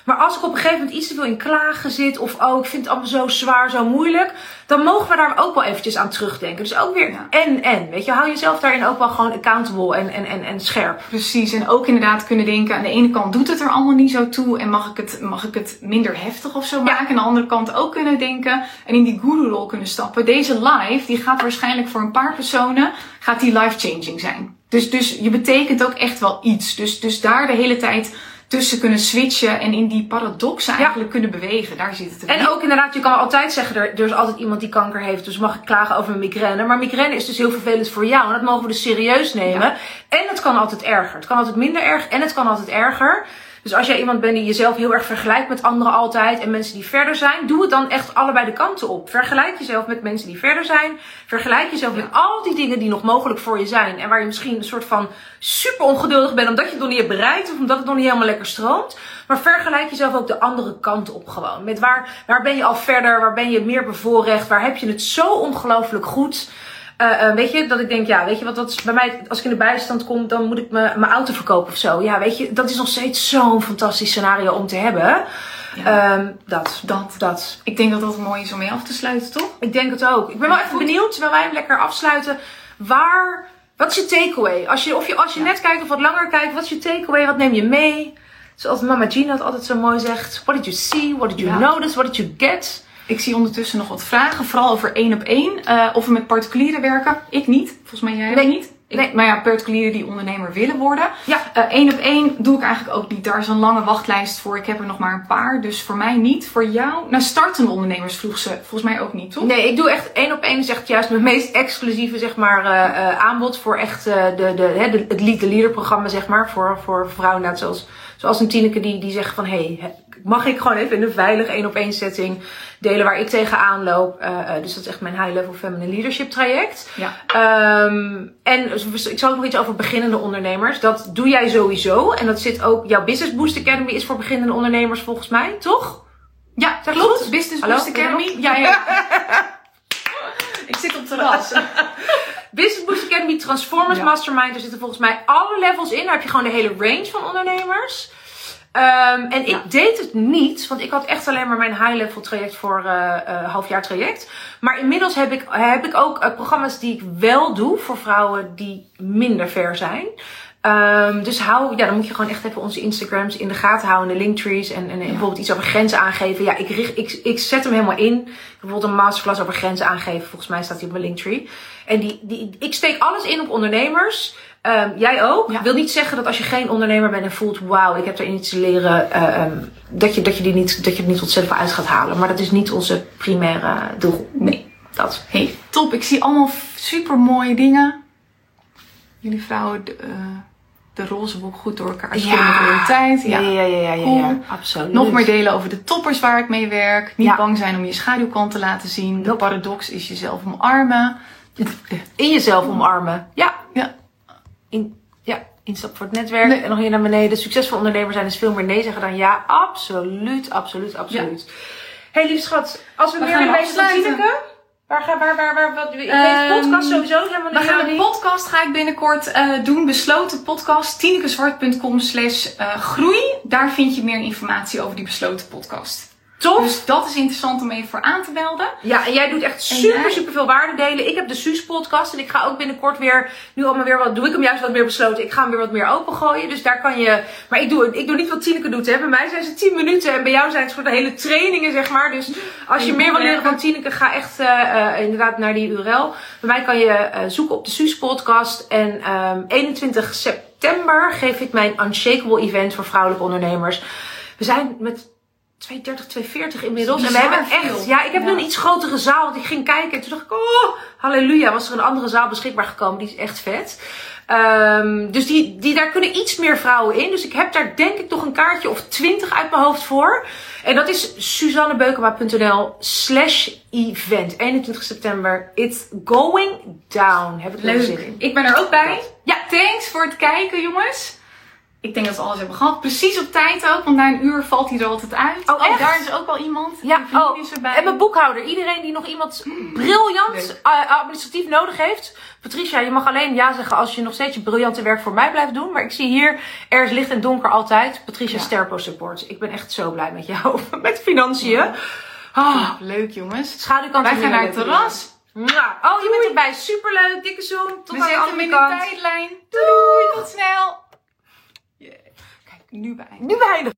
Maar als ik op een gegeven moment iets te veel in klagen zit, of oh, ik vind het allemaal zo zwaar, zo moeilijk, dan mogen we daar ook wel eventjes aan terugdenken. Dus ook weer Ja. en en. Weet je, hou jezelf daarin ook wel gewoon accountable en, en, en, en scherp. Precies, en ook inderdaad kunnen denken, aan de ene kant doet het er allemaal niet zo toe en mag ik het, mag ik het minder heftig of zo maken. Aan de andere kant ook kunnen denken en in die guru-rol kunnen stappen. Deze live, die gaat waarschijnlijk voor een paar personen, gaat die life-changing zijn. Dus, dus je betekent ook echt wel iets. Dus, dus daar de hele tijd tussen kunnen switchen en in die paradoxen eigenlijk kunnen bewegen. Daar zit het En ook inderdaad, je kan altijd zeggen, er, er is altijd iemand die kanker heeft, dus mag ik klagen over mijn migraine. Maar migraine is dus heel vervelend voor jou en dat mogen we dus serieus nemen. Ja. En het kan altijd erger. Het kan altijd minder erg en het kan altijd erger. Dus als jij iemand bent die jezelf heel erg vergelijkt met anderen altijd en mensen die verder zijn, doe het dan echt allebei de kanten op. Vergelijk jezelf met mensen die verder zijn. Vergelijk jezelf met al die dingen die nog mogelijk voor je zijn en waar je misschien een soort van super ongeduldig bent omdat je het nog niet hebt bereikt of omdat het nog niet helemaal lekker stroomt. Maar vergelijk jezelf ook de andere kant op gewoon. Met waar, waar ben je al verder, waar ben je meer bevoorrecht, waar heb je het zo ongelooflijk goed. Uh, uh, weet je, dat ik denk, ja, weet je wat, dat is bij mij, als ik in de bijstand kom, dan moet ik mijn auto verkopen of zo. Ja, weet je, dat is nog steeds zo'n fantastisch scenario om te hebben. Ja. Ehm, dat. Dat. Dat. Ik denk dat dat mooi is om mee af te sluiten, toch? Ik denk het ook. Ik ben wel Ja, even goed. benieuwd, terwijl wij hem lekker afsluiten. Waar, wat is je takeaway? Als je, of je, als je Ja. net kijkt of wat langer kijkt, wat is je takeaway? Wat neem je mee? Zoals mama Gina het altijd zo mooi zegt. What did you see? What did you notice? What did you get? Ik zie ondertussen nog wat vragen, vooral over één op één. Eh, of we met particulieren werken. Ik niet. Volgens mij jij Nee. ook niet. Ik, Nee. Maar ja, particulieren die ondernemer willen worden. Ja. Eén op één doe ik eigenlijk ook niet. Daar is een lange wachtlijst voor. Ik heb er nog maar een paar. Dus voor mij niet. Voor jou? Nou, startende ondernemers vroeg ze volgens mij ook niet, toch? Nee, ik doe echt één op één. is echt juist mijn meest exclusieve zeg maar, eh, eh, aanbod voor echt eh, de, de, de, het Lead the Leader programma, zeg maar. Voor, voor vrouwen net zoals, zoals een Tineke die, die zegt van... Hé, hey, mag ik gewoon even in een veilige één op één setting delen waar ik tegenaan loop. Eh, eh, dus dat is echt mijn high level feminine leadership traject. Ja. Ehm, en ik zal ook nog iets over beginnende ondernemers. Dat doe jij sowieso. En dat zit ook, jouw Business Boost Academy is voor beginnende ondernemers volgens mij, toch? Ja, Zeg klopt. Business Hallo, Boost Academy. Ja, ja. ik zit op terras. Business Boost Academy, Transformers Ja. Mastermind. Er zitten volgens mij alle levels in. Daar heb je gewoon de hele range van ondernemers. Ehm, en Ja. ik deed het niet, want ik had echt alleen maar mijn high level traject voor eh eh, halfjaar traject. Maar inmiddels heb ik, heb ik ook eh, programma's die ik wel doe voor vrouwen die minder ver zijn. Ehm, dus hou, ja, dan moet je gewoon echt even onze Instagrams in de gaten houden, de linktrees en, en bijvoorbeeld iets over grenzen aangeven. Ja, ik, richt, ik, ik zet hem helemaal in. Bijvoorbeeld een masterclass over grenzen aangeven. Volgens mij staat die op mijn linktree. En die, die, ik steek alles in op ondernemers. Ehm, jij ook. Ja. Wil niet zeggen dat als je geen ondernemer bent en voelt, wauw, ik heb er iets te leren, eh, ehm, dat, je, dat, je die niet, dat je het niet ontzettend veel uit gaat halen. Maar dat is niet onze primaire doel. Nee. Dat. Hey, top. Ik zie allemaal super mooie dingen. Jullie vrouwen, eh, de roze boek goed door elkaar Ja. tijd. Ja, ja, ja, ja, ja, Cool. ja, absoluut. Nog meer delen over de toppers waar ik mee werk. Niet Ja. bang zijn om je schaduwkant te laten zien. De paradox is jezelf omarmen. In jezelf omarmen. Ja. Ja. In, ja, instap voor het netwerk. Nee. En nog hier naar beneden. Succesvol ondernemer zijn is veel meer nee zeggen dan ja. Absoluut, absoluut, absoluut. hey, lieve schat. Als we, We meer willen weten van. Waar, ga, waar, waar, waar, wat, ik weet Ehm, podcast sowieso helemaal We niet. gaan een podcast ga ik binnenkort eh, doen. Besloten podcast. Tinekeswart.com slash eh, groei. Daar vind je meer informatie over die besloten podcast. Tof. Dus dat is interessant om even voor aan te melden. Ja, en jij doet echt super, jij? super veel waarde delen. Ik heb de Suus podcast en ik ga ook binnenkort weer, nu allemaal weer wat, doe ik hem juist wat meer besloten. Ik ga hem weer wat meer opengooien. Dus daar kan je, maar ik doe, ik doe niet wat Tineke doet. Hè. Bij mij zijn ze 10 minuten en bij jou zijn het soort hele trainingen, zeg maar. Dus als je meer wil leren van Tineke, ga echt eh, eh, inderdaad naar die URL. Bij mij kan je eh, zoeken op de Suus podcast. En ehm 21 september geef ik mijn Unshakable event voor vrouwelijke ondernemers. We zijn met 230, 240 inmiddels. En we hebben veel. echt, ja, ik heb Ja. nu een iets grotere zaal. Want ik ging kijken en toen dacht ik, oh, halleluja, was er een andere zaal beschikbaar gekomen. Die is echt vet. Ehm, dus die, die, daar kunnen iets meer vrouwen in. Dus ik heb daar denk ik toch een kaartje of 20 uit mijn hoofd voor. En dat is suzannebeukema.nl slash event. 21 september. It's going down. Heb ik er zin Leuk. in. Ik ben er ook bij. Ja. Thanks voor het kijken, jongens. Ik denk dat we alles hebben gehad. Precies op tijd ook, want na een uur valt hij er altijd uit. Oh, echt? daar is ook wel iemand. Ja, oh, is erbij. en mijn boekhouder. Iedereen die nog iemand briljant eh, administratief nodig heeft. Patricia, je mag alleen ja zeggen als je nog steeds je briljante werk voor mij blijft doen. Maar ik zie hier, er is licht en donker altijd. Patricia Ja. Sterpo Support. Ik ben echt zo blij met jou. met financiën. Ah, Leuk, jongens. schaduwkant Wij gaan naar het terras. Ja. Oh, je bent erbij. Superleuk. Dikke zoen. Tot We aan de zetten hem andere in de kant. tijdlijn. Doei, tot snel. Nu bij. Nu weinig.